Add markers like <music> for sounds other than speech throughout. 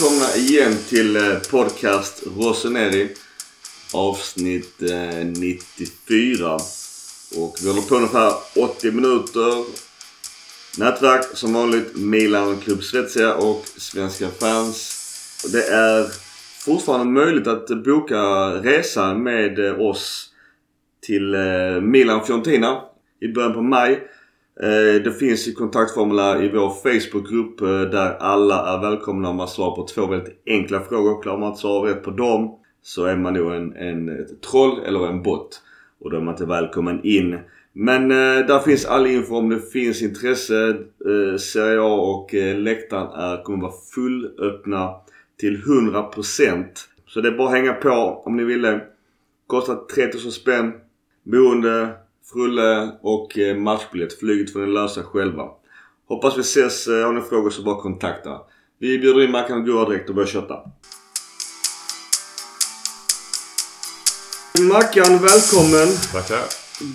välkomna igen till eh, podcast Rossoneri. Avsnitt eh, 94. Och vi håller på ungefär 80 minuter. Nätverk som vanligt Milan Club Svezia och Svenska fans. Det är fortfarande möjligt att boka resa med eh, oss till Milan Fiorentina i början på maj. Eh, det finns ju kontaktformulär i vår Facebookgrupp eh, där alla är välkomna om man svarar på två väldigt enkla frågor. Klarar man att svara rätt på dem så är man nog en, en ett troll eller en bot. Och då är man inte välkommen in. Men eh, där finns all info om det finns intresse. Eh, Serie A och eh, läktaren är, kommer vara fullöppna till 100%. Så det är bara att hänga på om ni vill det. Kostar 3000 spänn. Boende, frulle och eh, matchbiljett. Flyget får ni lösa själva. Hoppas vi ses. Eh, Har ni frågor så bara kontakta. Vi bjuder in Mackan och Gurra direkt och börjar kötta. Mackan, välkommen! Tackar.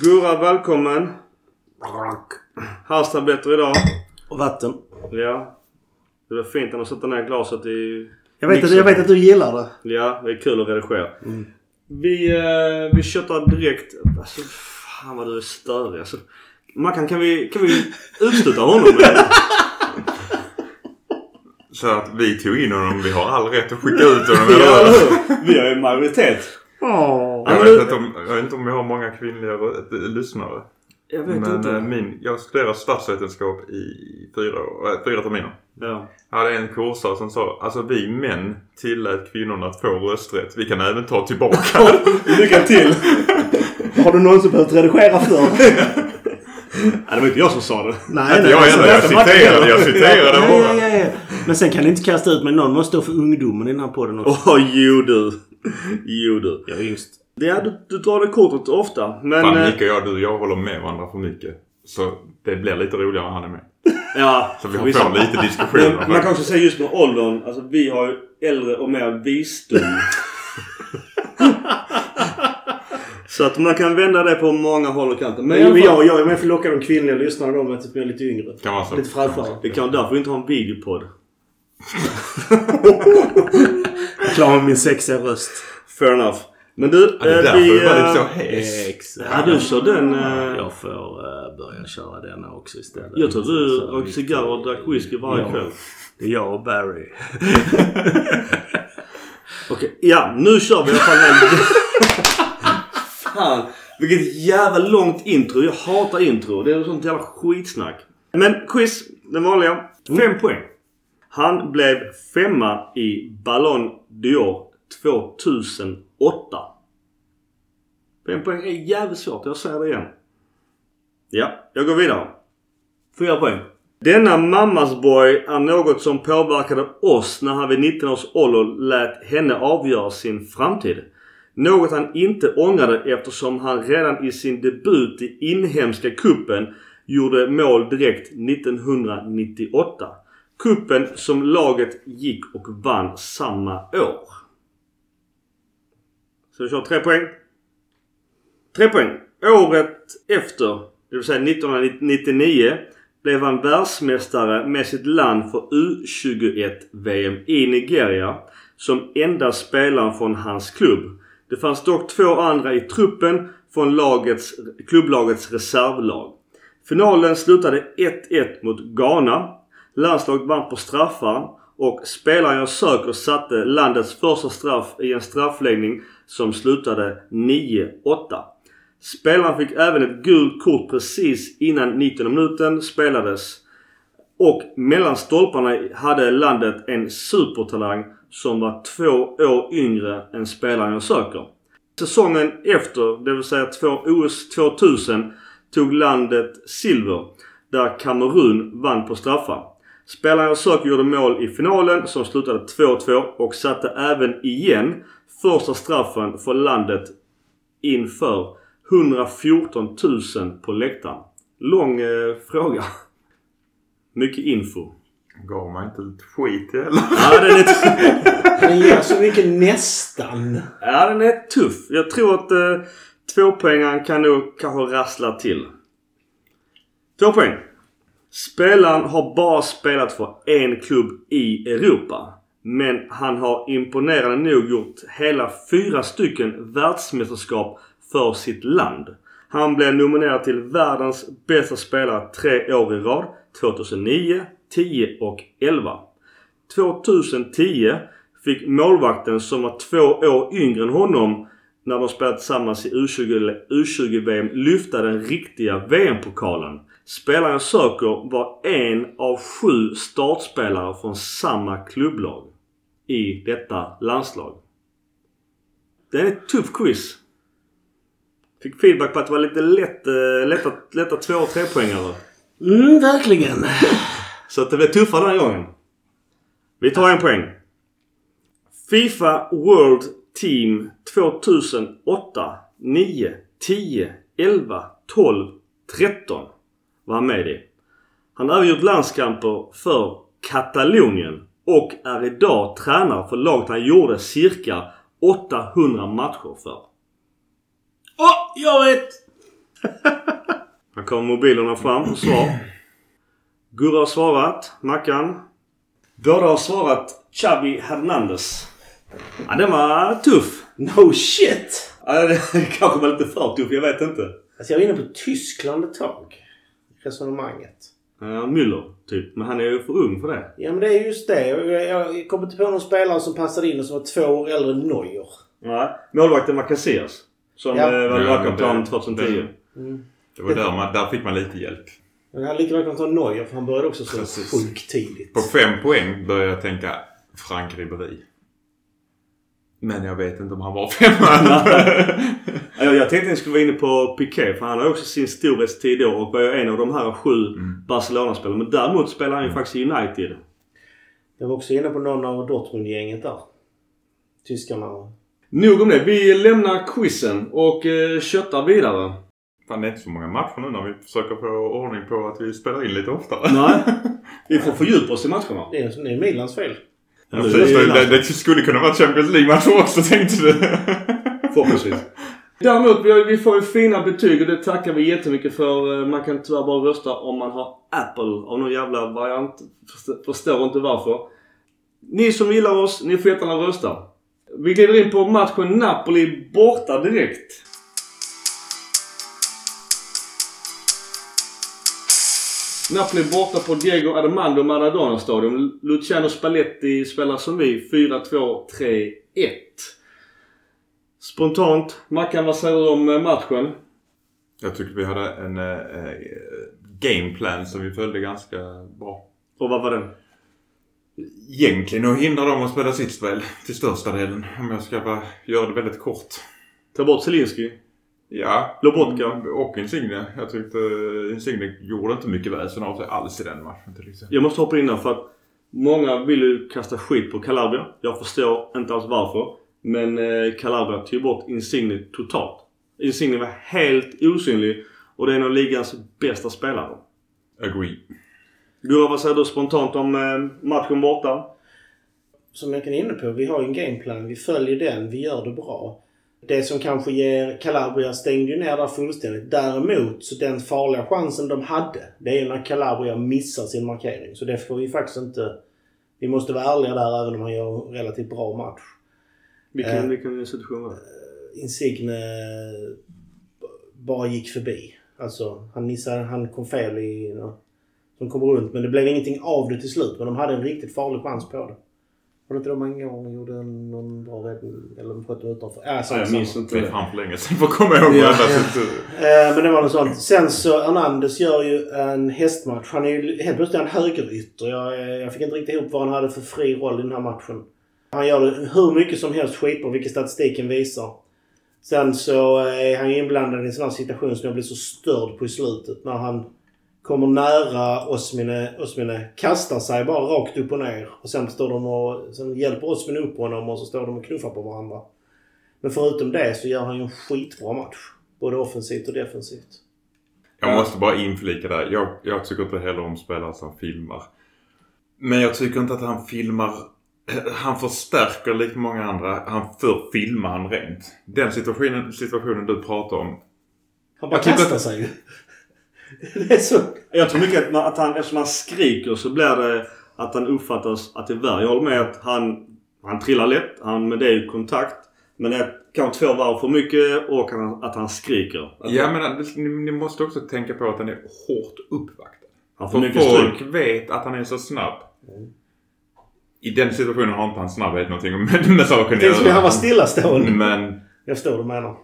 Gurra, välkommen! Halstabletter idag. Och vatten. Ja. Det var fint att sätta ner glaset i... Jag vet, att, jag vet att du gillar det. Ja, det är kul att redigera. Vi, eh, vi köttar direkt. Alltså, fan vad du är störig alltså. Mackan, kan vi, kan vi utsluta honom? eller? Så att vi tog in honom. Vi har all rätt att skicka ut honom. ja, eller hur? Vi har ju majoritet. Åh. Jag vet, inte om, jag vet inte om vi har många kvinnliga rö- lyssnare. Jag vet Men inte. eh, min, jag studerar statsvetenskap i fyra, år, äh, fyra terminer. Ja. Jag hade en kursare som sa alltså vi män tillät kvinnorna att få rösträtt. Vi kan även ta tillbaka. <laughs> Lycka till! Har du någonsin behövt redigera för? <laughs> Nej, det var inte jag som sa det. Nej, Inte jag heller. Jag citerade, jag citerade bara. ja, ja, ja. Men sen kan ni inte kasta ut mig. Någon måste stå för ungdomen i den här podden också. Åh, jo du. Jo du. Jag är yngst. Ja, du, du drar det kortet ofta. Men... Fan eh, Micke och jag, du jag håller med varandra för mycket. Så det blir lite roligare när han är med. ja, Så vi får lite diskussioner. Man kan också säga just med åldern. Alltså vi har ju äldre och mer visdom. <laughs> Så att man kan vända det på många håll och kanter. Men Men jag, jag, jag är för att locka de kvinnliga lyssnarna då med att jag är lite yngre. Kan vara så. Lite fräschare. det kan därför vi inte ha en videopodd. <laughs> Klarar med min sexiga röst. Fair enough. Men du, Ja, det är eh, därför vi... du var lite så eh, hes. Exakt. Ja, du kör den... eh, Jag får uh, börja köra denna också istället. Jag tror du Så rökte vi- cigarr och drack whisky varje Ja. kväll. Det är jag och Barry. <laughs> Okej, ja nu kör vi i alla fall. <laughs> Fan, vilket jävla långt intro. Jag hatar intro. Det är sånt jävla skitsnack. Men quiz, den vanliga. Fem poäng. Han blev femma i Ballon d'Or 2008. Fem poäng är jävligt svårt. Jag säger det igen. Ja, jag går vidare. Fyra poäng. Denna mammas boy är något som påverkade oss när han vid 19 års ålder lät henne avgöra sin framtid. Något han inte ångrade eftersom han redan i sin debut i inhemska kuppen gjorde mål direkt 1998. Kuppen som laget gick och vann samma år. Så vi kör tre poäng. Tre poäng. Året efter, det vill säga 1999, blev han världsmästare med sitt land för U21-VM i Nigeria som enda spelaren från hans klubb. Det fanns dock två andra i truppen från lagets, klubblagets reservlag. Finalen slutade 1-1 mot Ghana. Landslaget vann på straffar och spelaren jag söker satte landets första straff i en straffläggning som slutade 9-8. Spelaren fick även ett gult kort precis innan 90 minuten spelades. Och mellan stolparna hade landet en supertalang som var två år yngre än spelaren jag söker. Säsongen efter, det vill säga två OS 2000, tog landet silver. Där Kamerun vann på straffar. Spelaren jag söker gjorde mål i finalen som slutade 2-2 och satte även igen första straffen för landet inför 114 000 på läktaren. Lång eh, fråga. <laughs> Mycket info. Gav man inte lite skit i eller? Ja, den är, <laughs> Den gör så mycket nästan. ja, den är tuff. Jag tror att eh, tvåpoängaren kan nog kanske rassla till. Två poäng. Spelaren har bara spelat för en klubb i Europa. Men han har imponerande nog gjort hela fyra stycken världsmästerskap för sitt land. Han blev nominerad till världens bästa spelare tre år i rad. 2009, 10 och 11. 2010 fick målvakten som var två år yngre än honom när de spelade tillsammans i U20, U20-VM lyfta den riktiga VM-pokalen. Spelaren jag söker var en av sju startspelare från samma klubblag i detta landslag. Det är ett tufft quiz. Fick feedback på att det var lite lätt, eh, lätta, lätta två och trepoängare. Mm, verkligen. Så att det blev tuffare den här gången. Vi tar en poäng. Fifa World Team 2008, 9, 10, 11, 12, 13 var han med i. Han har även gjort landskamper för Katalonien och är idag tränare för laget han gjorde cirka 800 matcher för. Åh, jag vet! Här kommer mobilerna fram och svar. Gurra har svarat. Mackan. Båda har svarat Xavi Hernandez. Ja, den var tuff. No shit! Ja, det <laughs> kanske var lite för tuff. Jag vet inte. Alltså jag var inne på Tyskland ett tag. Resonemanget. Ja, Müller, typ. Men han är ju för ung för det. Ja men det är just det. Jag, jag kom inte på någon spelare som passade in och som var två år äldre än Neuer. Nej. Målvakten var Casillas. Som Ja. eh, var Ja, lagkapten men det- 2010. Mm. Det var där, man, där fick man lite hjälp. Men han lika väl kunnat ta Neuer för han började också så Precis. sjukt tidigt. På fem poäng började jag tänka Frank Ribéry. Men jag vet inte om han var <laughs> femma. Ja, Jag, jag tänkte att ni skulle vara inne på Piqué för han har också sin storhetstid då och var en av de här sju Mm. Barcelona-spelarna. Men däremot spelar han ju faktiskt i United. Jag var också inne på någon av Dortmund-gänget där. Tyskarna. Nog om det. Vi lämnar quizen och eh, köttar vidare. Fan, det är inte så många matcher nu när vi försöker få ordning på att vi spelar in lite oftare. Nej. <laughs> Vi får fördjupa oss i matcherna. Det är, det är Milans fel. Ja, precis, är det det, det skulle kunna vara Champions League-matcher också tänkte du. <laughs> Förhoppningsvis. Däremot, vi, vi får ju fina betyg och det tackar vi jättemycket för. Eh, Man kan tyvärr bara rösta om man har Apple av någon jävla variant. Först- Förstår inte varför. Ni som gillar oss, ni får jättegärna rösta. Vi glider in på matchen Napoli borta direkt. Napoli borta på Diego Armando Maradona stadion. Luciano Spalletti spelar som vi 4-2-3-1. Spontant, Mackan vad säger du om eh, matchen? Jag tycker vi hade en eh, eh, gameplan som vi följde ganska bra. Och vad var den? Egentligen att hindra dem att spela sitt spel till största delen. Om jag ska bara göra det väldigt kort. Ta bort Zielinski. Ja. Lobotka. Och Insigne. Jag tyckte Insigne gjorde inte mycket väsen av sig alls i den matchen till exempel. Jag måste hoppa in där för att många vill ju kasta skit på Calabria. Jag förstår inte alls varför. Men eh, Calabria tog bort Insigne totalt. Insigne var helt osynlig och det är en av ligans bästa spelare. Agree. Gurra, vad säger du spontant om eh, matchen borta? Som jag kan inne på, vi har ju en gameplan. Vi följer den. Vi gör det bra. Det som kanske ger Calabria stängde ju ner där fullständigt. Däremot så den farliga chansen de hade. Det är ju när Calabria missar sin markering. Så det får vi faktiskt inte... Vi måste vara ärliga där även om han gör en relativt bra match. Vilken, Eh. vilken institution var det? Insigne bara gick förbi. Alltså han missade, han kom fel i... De kom runt men det blev ingenting av det till slut. Men de hade en riktigt farlig chans på det. Var det inte de en gång gjorde någon bra räddning? Eller de sköt utanför? Ja, Ja, samma, jag minns inte Det är fan för länge sedan för att komma ihåg Ja. varenda struktur. Eh, men det var något sånt. Sen så Hernandez gör ju en hästmatch. Han är ju helt plötsligt en högerytter. Jag, eh, jag fick inte riktigt ihop vad han hade för fri roll i den här matchen. Han gör det hur mycket som helst skitbra, vilket statistiken visar. Sen så är han ju inblandad i en sån här situation som jag blir så störd på i slutet. När han kommer nära Osmine. Osmine kastar sig bara rakt upp och ner. Och sen står de och... Sen hjälper Osmine upp honom och så står de och knuffar på varandra. Men förutom det så gör han ju en skitbra match. Både offensivt och defensivt. Jag måste bara inflika där. Jag, jag tycker inte heller om spelare som filmar. Men jag tycker inte att han filmar... Han förstärker likt många andra. Han för filmar han rent. Den situationen, situationen du pratar om. Han bara kastar sig ju. Det är så... Jag tror mycket att, man, att han, eftersom han skriker så blir det att han uppfattas att det är värre. Jag håller med att han, han trillar lätt. Han, men det är ju kontakt. Men det är kanske två varv för mycket och han, att han skriker. Att Ja men ni, ni måste också tänka på att han är hårt uppvaktad. han får För mycket folk stryk. vet att han är så snabb. I den situationen har inte hans snabbhet någonting med, med saken Tänk så han var stillastående. Men Jag förstår vad du menar.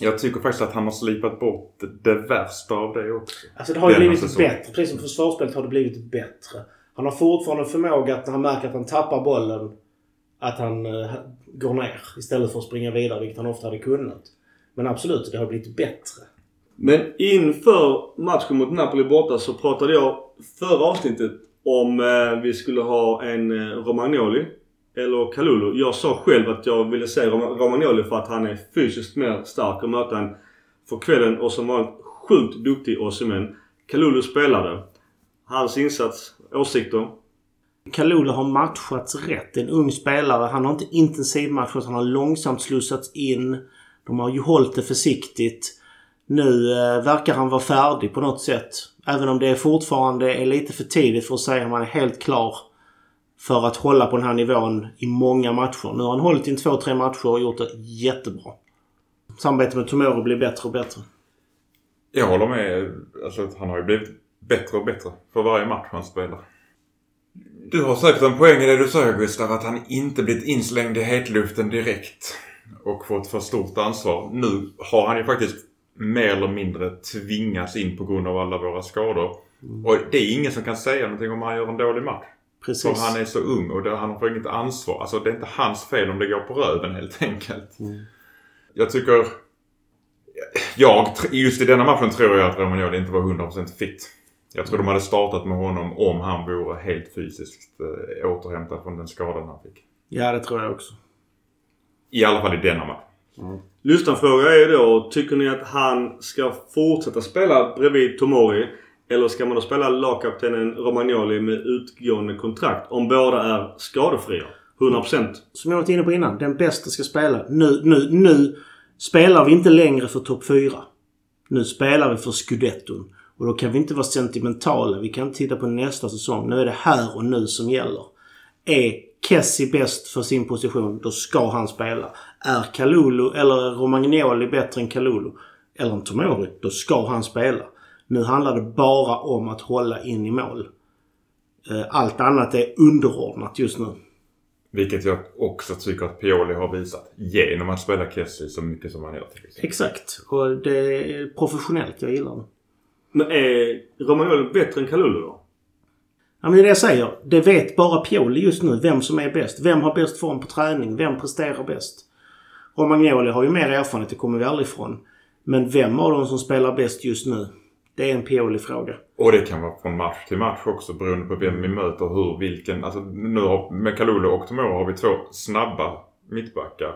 Jag tycker faktiskt att han har slipat bort det värsta av det också. Alltså det har ju Denna blivit bättre. Precis som försvarsspelet har det blivit bättre. Han har fortfarande förmåga att när han märker att han tappar bollen att han eh, går ner istället för att springa vidare, vilket han ofta hade kunnat. Men absolut, det har blivit bättre. Men inför matchen mot Napoli borta så pratade jag förra avsnittet om eh, vi skulle ha en eh, Romagnoli eller Kalulu. Jag sa själv att jag ville se Romagnoli för att han är fysiskt mer stark och möta en för kvällen och som var en sjukt duktig Osimhen. Kalulu spelade. Hans insats, åsikter? Kalulu har matchats rätt. Det är en ung spelare. Han har inte intensivmatchat. Han har långsamt slussats in. De har ju hållit det försiktigt. Nu eh, verkar han vara färdig på något sätt. Även om det fortfarande är lite för tidigt för att säga om han är helt klar för att hålla på den här nivån i många matcher. Nu har han hållit i två, tre matcher och gjort det jättebra. Samarbetet med Tomori blir bättre och bättre. Jag håller med. Alltså, han har ju blivit bättre och bättre för varje match han spelar. Du har säkert en poäng i det du säger Gustav, att han inte blivit inslängd i hetluften direkt och fått för stort ansvar. Nu har han ju faktiskt mer eller mindre tvingats in på grund av alla våra skador. Och det är ingen som kan säga någonting om han gör en dålig match. För Precis. han är så ung och det, han får inget ansvar. Alltså det är inte hans fel om det går på röven helt enkelt. Jag tycker... Jag, just i denna matchen tror jag att Romagnoli inte var 100% fit. Jag tror de hade startat med honom om han vore helt fysiskt eh, återhämtad från den skadan han fick. Ja, det tror jag också. I alla fall i denna match. Lyssnarfråga är ju då, tycker ni att han ska fortsätta spela bredvid Tomori? Eller ska man då spela lagkaptenen Romagnoli med utgående kontrakt om båda är skadefria? 100%. Som jag varit inne på innan. Den bästa ska spela. Nu, nu, nu spelar vi inte längre för topp 4. Nu spelar vi för scudetton. Och då kan vi inte vara sentimentala. Vi kan inte titta på nästa säsong. Nu är det här och nu som gäller. Är Kessie bäst för sin position, då ska han spela. Är Kalulu eller Romagnoli bättre än Kalulu, eller en Tomori, då ska han spela. Nu handlar det bara om att hålla in i mål. Eh, Allt annat är underordnat just nu. Vilket jag också tycker att Pioli har visat. Genom att spela Kessie så mycket som han gör. Exakt. Och det är professionellt. Jag gillar det. Men är Romagnoli bättre än Kalulu då? Ja, men det är det jag säger. Det vet bara Pioli just nu. Vem som är bäst. Vem har bäst form på träning? Vem presterar bäst? Romagnoli har ju mer erfarenhet. Det kommer vi aldrig ifrån. Men vem av dem som spelar bäst just nu? Det är en Pioli-fråga. Och det kan vara från match till match också beroende på vem vi möter hur, vilken. Alltså nu har, med Kalulu och Tomori har vi två snabba mittbackar.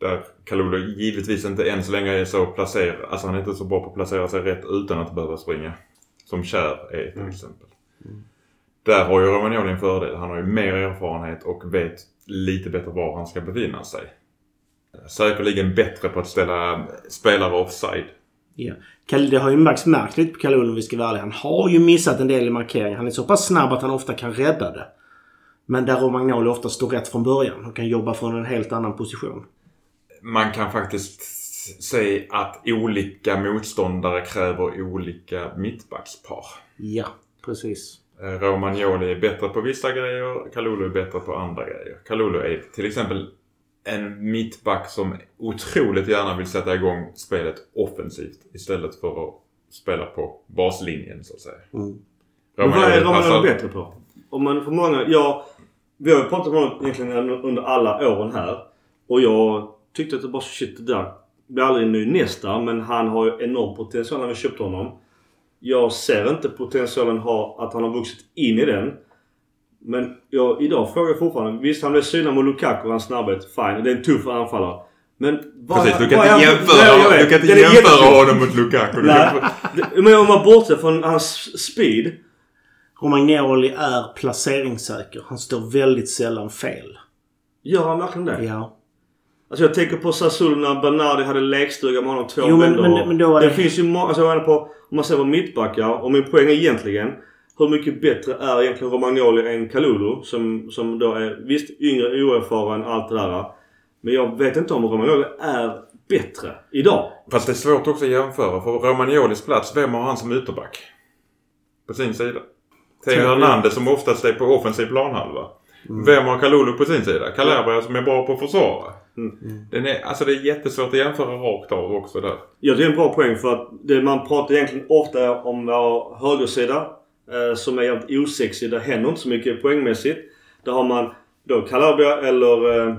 Där Kalulu givetvis inte än så länge är så placerad. Alltså han är inte så bra på att placera sig rätt utan att behöva springa. Som Kär är till exempel. Där har ju Romagnoli en fördel. Han har ju mer erfarenhet och vet lite bättre var han ska befinna sig. Säkerligen bättre på att ställa spelare offside. Ja. Det har ju Max märkt lite på Kalulu om vi ska vara ärliga. Han har ju missat en del i markeringen. Han är så pass snabb att han ofta kan rädda det. Men där Romagnoli ofta står rätt från början och kan jobba från en helt annan position. man kan faktiskt säga att olika motståndare kräver olika mittbackspar. Ja, precis. Eh, Romagnoli är bättre på vissa grejer, Kalulu är bättre på andra grejer. Kalulu är till exempel en mittback som otroligt gärna vill sätta igång spelet offensivt istället för att spela på baslinjen så att säga. Men vad är passar- Romagnoli bättre på? Om man för många... Jag, vi har ju pratat om honom egentligen under alla åren här. Och jag tyckte att det bara shit det där blir aldrig en ny nästa. Men han har ju enorm potential när vi köpte honom. Jag ser inte potentialen ha, att han har vuxit in i den. Men jag, idag frågar jag fortfarande. Visst han blev synad mot Lukaku och hans snabbhet. Fine. Det är en tuff anfallare. Men vad Precis, du kan vad är inte jämföra, Nej, du kan inte Den jämföra honom mot Lukaku. Kan- Men om man bortser från hans speed. Romagnoli är placeringssäker. Han står väldigt sällan fel. Gör han verkligen det? Ja. Alltså jag tänker på Sassuolo när Bernardi hade lekstuga med honom två Jo, men- vändor. men- men då var det... det- finns ju många, alltså jag menar på, om man ser på mittbackar och min poäng är egentligen hur mycket bättre är egentligen Romagnoli än Kalulu som, som då är visst yngre, oerfaren, allt det där. Men jag vet inte om Romagnoli är bättre idag. Fast det är svårt också att jämföra. För Romagnolis plats, vem har han som ytterback? På sin sida. Theo Hernandez som oftast är på offensiv planhalva. Vem har Kalulu på sin sida? Calabria som är bra på att försvara. Mm. Den är, alltså det är jättesvårt att jämföra rakt av också där. Tycker det är en bra poäng för att det man pratar egentligen ofta om vår högersida Eh, som är jävligt osexig. Det händer inte så mycket poängmässigt. Där har man då Calabria eller eh,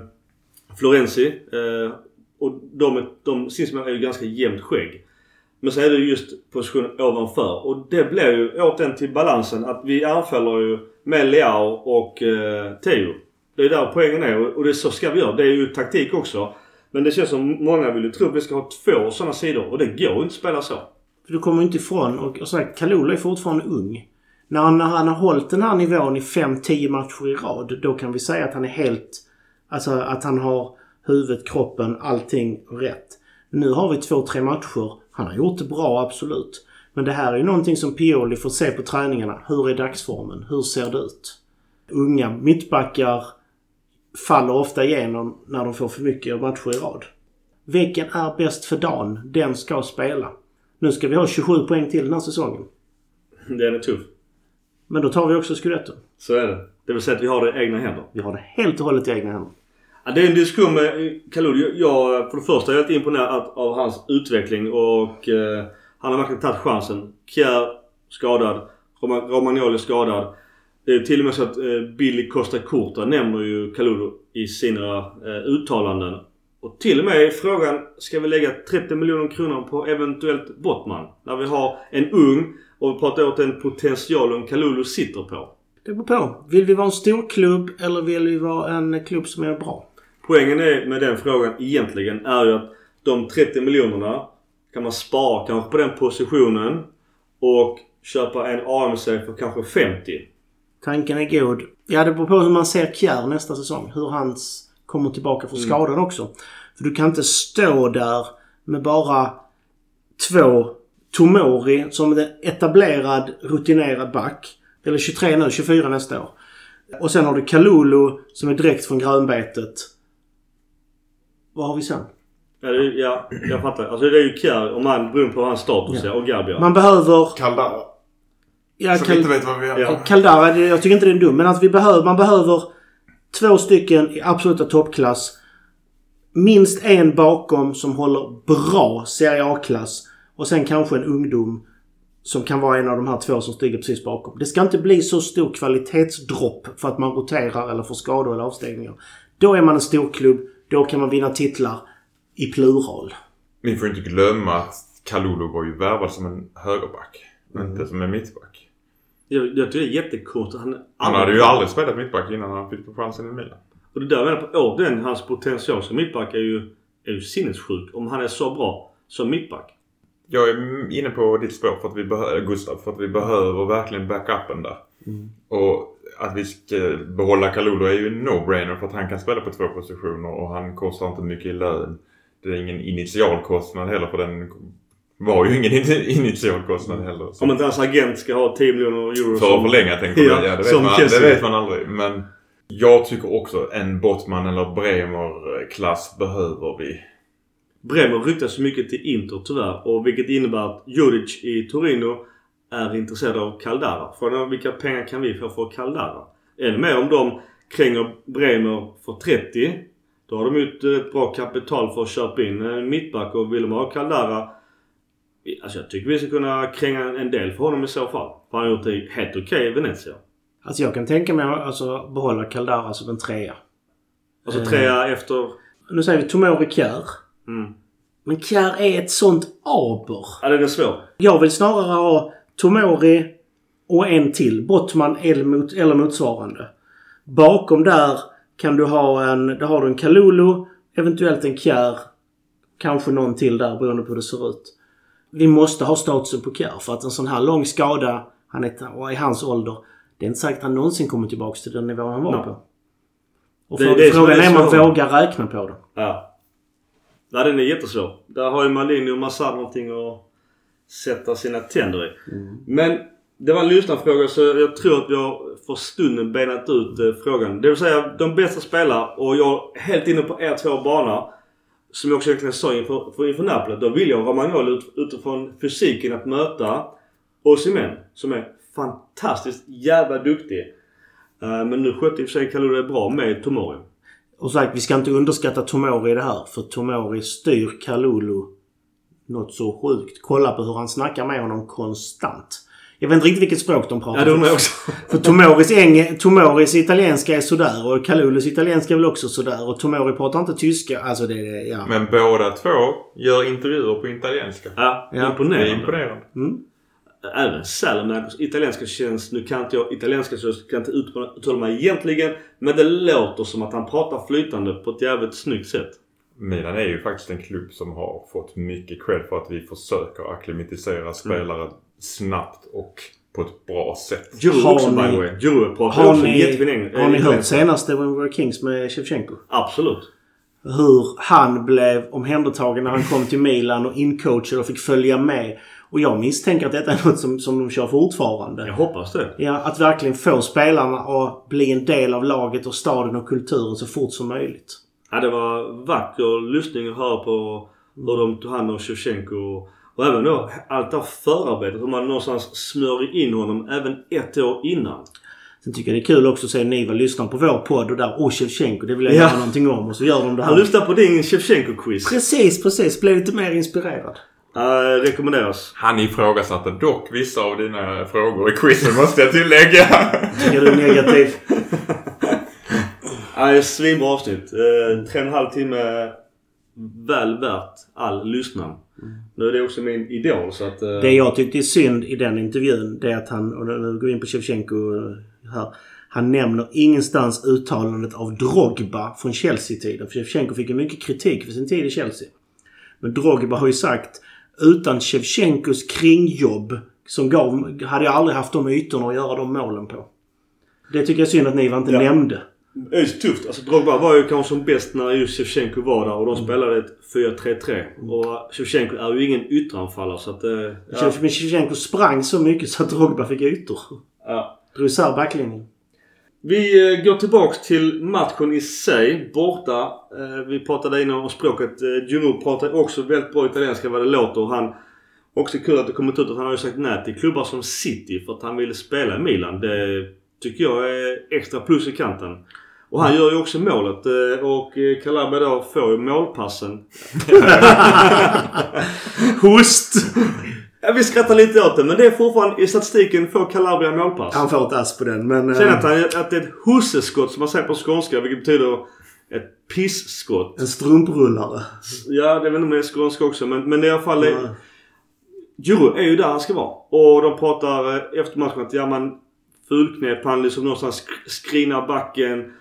Florenzi. Eh, och de, de sinsemellan är ju ganska jämnt skägg. Men så är det just positionen ovanför. Och det blir ju återigen till balansen att vi anfaller ju med Leao och eh, Theo. Det är där poängen är och det är så ska vi göra. Det är ju taktik också. Men det känns som många vill ju tro att vi ska ha två sådana sidor och det går ju inte att spela så. För du kommer ju inte ifrån, och, och sagt, Kalula är fortfarande ung. När han, när han har hållit den här nivån i 5-10 matcher i rad, då kan vi säga att han är helt... Alltså att han har huvudet, kroppen, allting rätt. Nu har vi två, tre matcher. Han har gjort det bra, absolut. Men det här är ju någonting som Pioli får se på träningarna. Hur är dagsformen? Hur ser det ut? Unga mittbackar faller ofta igenom när de får för mycket matcher i rad. Vilken är bäst för dagen? Den ska spela. Nu ska vi ha 27 poäng till den här säsongen. Den är tuff. Men då tar vi också scudetto. Så är det. Det vill säga att vi har det i egna händer. Vi har det helt och hållet i egna händer. Ja, det är en diskussion med Kalulu. Jag, jag, för det första är jag helt imponerad av- hans utveckling och eh, han har verkligen tagit chansen. Kjär skadad. Roma- Romagnoli skadad. Det är till och med så att eh, Billy Costa Curta nämner ju Kalulu i sina eh, uttalanden. Och till och med är frågan, ska vi lägga 30 miljoner kronor på eventuellt Bottman? När vi har en ung och vi pratar åt den potentialen Kalulu sitter på. Det beror på. Vill vi vara en stor klubb eller vill vi vara en klubb som är bra? Poängen är med den frågan egentligen är ju att de 30 miljonerna kan man spara kanske på den positionen och köpa en AMC för kanske 50. Tanken är god. Ja, det beror på hur man ser Kjär nästa säsong. Hur han kommer tillbaka från skadan också. För du kan inte stå där med bara två Tomori som är etablerad, rutinerad back. Eller 23 nu, 24 nästa år. Och sen har du Kalulu som är direkt från grönbetet. Vad har vi sen? Ja, det, ja jag fattar. Alltså det är ju Kjär om han beroende på hans status är och Gabriel. Man behöver... Kaldara. Ja, Som Kal- inte vet vad vi gör. Ja. Kaldara, jag tycker inte det är dum. Men att vi behöver, man behöver två stycken i absoluta toppklass. Minst en bakom som håller bra Serie A-klass. Och sen kanske en ungdom som kan vara en av de här två som stiger precis bakom. Det ska inte bli så stor kvalitetsdropp för att man roterar eller får skador eller avstängningar. Då är man en stor klubb. Då kan man vinna titlar i plural. Vi får inte glömma att Kalulu var ju värvad som en högerback. Inte som en mittback. Jag, jag tycker det är jättekonstigt. Han, Han hade ju aldrig spelat mittback innan han fick chansen i Milan. Och det där jag menar på återigen, hans potential som mittback är ju, är ju sinnessjuk. Om han är så bra som mittback. Jag är inne på ditt spår för att vi behöver, Gustav, för att vi behöver verkligen backupen där. Och att vi ska behålla Kalulu är ju en no-brainer för att han kan spela på två positioner och han kostar inte mycket i lön. Det är ingen initialkostnad heller för den var ju ingen in- <laughs> initialkostnad heller. Så Om inte hans agent ska ha 10 miljoner euro för att förlänga tänkte Ja, jag. Ja, det, vet man, det vet man aldrig. Men jag tycker också en Bottman eller Bremer-klass behöver vi. Bremer ryktas så mycket till Inter tyvärr. Och vilket innebär att Juric i Torino är intresserad av Caldara. Frågan är vilka pengar kan vi få för Caldara? Ännu mer om de kränger Bremer för 30. Då har de ju ett rätt bra kapital för att köpa in en mittback och vill de ha Caldara Alltså jag tycker vi ska kunna kränga en del för honom i så fall. För han har gjort det helt okej i Venezia. Alltså jag kan tänka mig att alltså, behålla Caldara som en trea. Alltså Eh. trea efter... Nu säger vi Tomori Kjär. Mm. Men Kjär är ett sånt aber. Ja den är svår. Jag vill snarare ha Tomori och en till. Bottman eller, mot, eller motsvarande. Bakom där kan du ha en... Där har du en Kalulu, eventuellt en Kjär. Kanske någon till där beroende på hur det ser ut. Vi måste ha statusen på Kjär för att en sån här lång skada han är, och i hans ålder. Det är inte säkert att han någonsin kommer tillbaka till den nivån han var Nej. på. Och Det frå- det frågan är om man vågar räkna på det. Ja. Nej den är jättesvår. Där har ju Malini och Massad någonting att sätta sina tänder i. Men Det var en lyssnarfråga så jag tror att vi har för stunden benat ut eh, frågan. Det vill säga de bästa spelarna och jag är helt inne på er två bana. Som jag också egentligen sa inför, för, inför Napoli. Då vill jag Romagnoli ut, utifrån fysiken att möta Osimhen som är fantastiskt jävla duktig. Eh, men nu skötte i och för sig det bra med Tomori. Och sagt, vi ska inte underskatta Tomori i det här. För Tomori styr Kalulu något så sjukt. Kolla på hur han snackar med honom konstant. Jag vet inte riktigt vilket språk de pratar. Ja, jag också. <laughs> För Tomoris, eng, Tomoris italienska är sådär och Kalulus italienska är väl också sådär. Och Tomori pratar inte tyska. Alltså det är... Ja. Men båda två gör intervjuer på italienska. Ja, Ja. Det är imponerande. imponerande. Mm. Även Salamakers italienska känns... Nu kan inte jag italienska så jag kan inte uttala mig egentligen. Men det låter som att han pratar flytande på ett jävligt snyggt sätt. Milan är ju faktiskt en klubb som har fått mycket cred för att vi försöker akklimatisera spelare snabbt och på ett bra sätt. Har också by the way. Juru pratar Har också ni, jättefin eng- har ni hört senaste When We Were Kings med Shevchenko? Absolut. Hur han blev omhändertagen när han kom till Milan och incoachad och fick följa med. Och jag misstänker att detta är något som, som de kör fortfarande. Jag hoppas det. Ja, att verkligen få spelarna att bli en del av laget och staden och kulturen så fort som möjligt. Ja, det var vacker lyssning att höra på hur de tog hand om Shevchenko. Och, även då allt det här förarbetet. Hur man någonstans smörjer in honom även ett år innan. Sen tycker jag det är kul också att se ni vad lyssnar på vår podd och där Åh Shevchenko, det vill jag Ja. göra någonting om. Och så gör de det Han här. lyssnar på din Shevchenko-quiz. Precis, precis. Blev lite mer inspirerad. Uh, rekommenderas. Han ifrågasatte dock vissa av dina frågor i quizen måste jag tillägga. Tycker du är negativ? Ja, det är ett svinbra avsnitt. Uh, tre och en halv timme väl värt all lyssnan. Nu är det också min idol så att... eh, Det jag tyckte är synd i den intervjun det är att han, och nu går vi in på Shevchenko här. Han nämner ingenstans uttalandet av Drogba från Chelsea-tiden. För Shevchenko fick ju mycket kritik för sin tid i Chelsea. Men Drogba har ju sagt utan Shevchenkos kringjobb som gav, hade jag aldrig haft de ytorna att göra de målen på. Det tycker jag är synd att ni inte Ja. nämnde. Det är så tufft. Alltså Drogba var ju kanske som bäst när just Shevchenko var där och de spelade ett 4-3-3. Och Shevchenko är ju ingen ytteranfallare så att... eh, ja. Men Shevchenko sprang så mycket så att Drogba fick ytor. Ja. Drog isär backlinjen. Vi eh, går tillbaks till matchen i sig. Borta. Eh, vi pratade innan om språket. Eh, pratar också väldigt bra italienska vad det låter. Och han... Också kul att det kommit ut att han har ju sagt nej till klubbar som City för att han ville spela i Milan. Det tycker jag är extra plus i kanten. Och han gör ju också målet eh, och Calabria då får ju målpassen. <laughs> <laughs> Host! Ja, vi skrattar lite åt det men det är fortfarande i statistiken får Calabria målpass. Han får ett ass på den men... Sen eh, att, han, att det är ett husseskott som man säger på skånska vilket betyder ett pisskott. En strumprullare. Ja, det inte om det är skånska också men, men i alla fall... Ja. Juro är ju där han ska vara. Och de pratar eh, efter matchen att ja man fulknep han liksom någonstans sk- skrinar backen.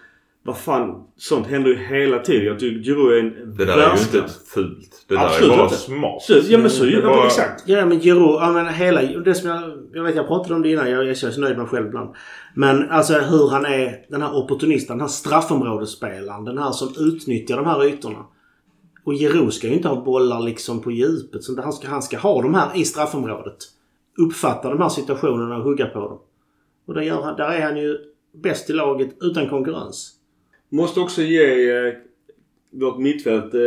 Vad fan. Sånt händer ju hela tiden. Jag tycker Juro är en Det där är ju världsklass. inte fult. Det där Absolut är bara inte. smart. Så, ja men så ja, var- men exakt. Ja men Giroud, ja men hela... Det som jag... Jag vet jag pratade om det innan. Jag är så nöjd med mig själv ibland. Men alltså hur han är den här opportunisten. Den här straffområdesspelaren. Den här som utnyttjar de här ytorna. Och Giroud ska ju inte ha bollar liksom på djupet. Så han, ska, han ska ha de här i straffområdet. Uppfatta de här situationerna och hugga på dem. Och där, gör där är han ju bäst i laget utan konkurrens. Måste också ge eh, vårt mittfält eh,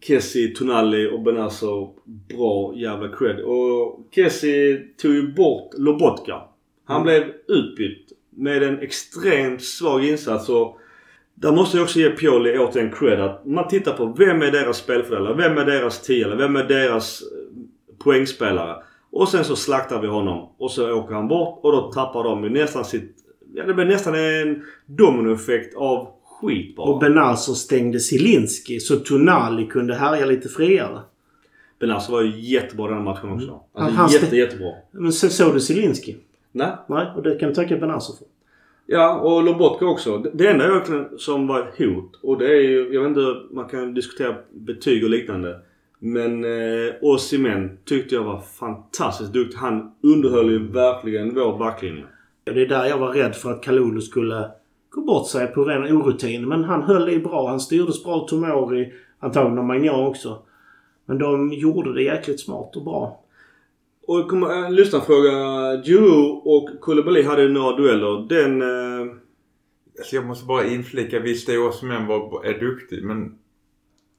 Kessie, Tonali och Benazer bra jävla cred. Och Kessie tog ju bort Lobotka. Han Mm. blev utbytt med en extremt svag insats och där måste jag också ge Pioli återigen cred att man tittar på vem är deras spelfördelare? Vem är deras tiare? Vem är deras eh, poängspelare? Och sen så slaktar vi honom och så åker han bort och då tappar de ju nästan sitt... Ja det blir nästan en dominoeffekt av skit bara. Och Benazer stängde Zielinski så Tonali kunde härja lite friare. Benazer var ju jättebra den matchen också. Han- Alltså han jätte, jättebra. Men så såg du Zielinski? Nej. Nej, och det kan du tacka Benazer för. Ja, och Lobotka också. Det- enda verkligen som var ett hot och det är ju, jag vet inte, man kan diskutera betyg och liknande. Men eh, Osimhen tyckte jag var fantastiskt duktig. Han underhöll ju verkligen vår backlinje. Det är där jag var rädd för att Kalulu skulle gå bort sig på ren orutin. Men han höll det bra. Han styrdes bra Tomori. Antagligen av Magnan också. Men de gjorde det jäkligt smart och bra. Och kommer en lyssnarfråga. Giroud och Koulibaly hade ju några dueller. Den... Eh, Alltså jag måste bara inflika, visst är Osimhen var, är duktig men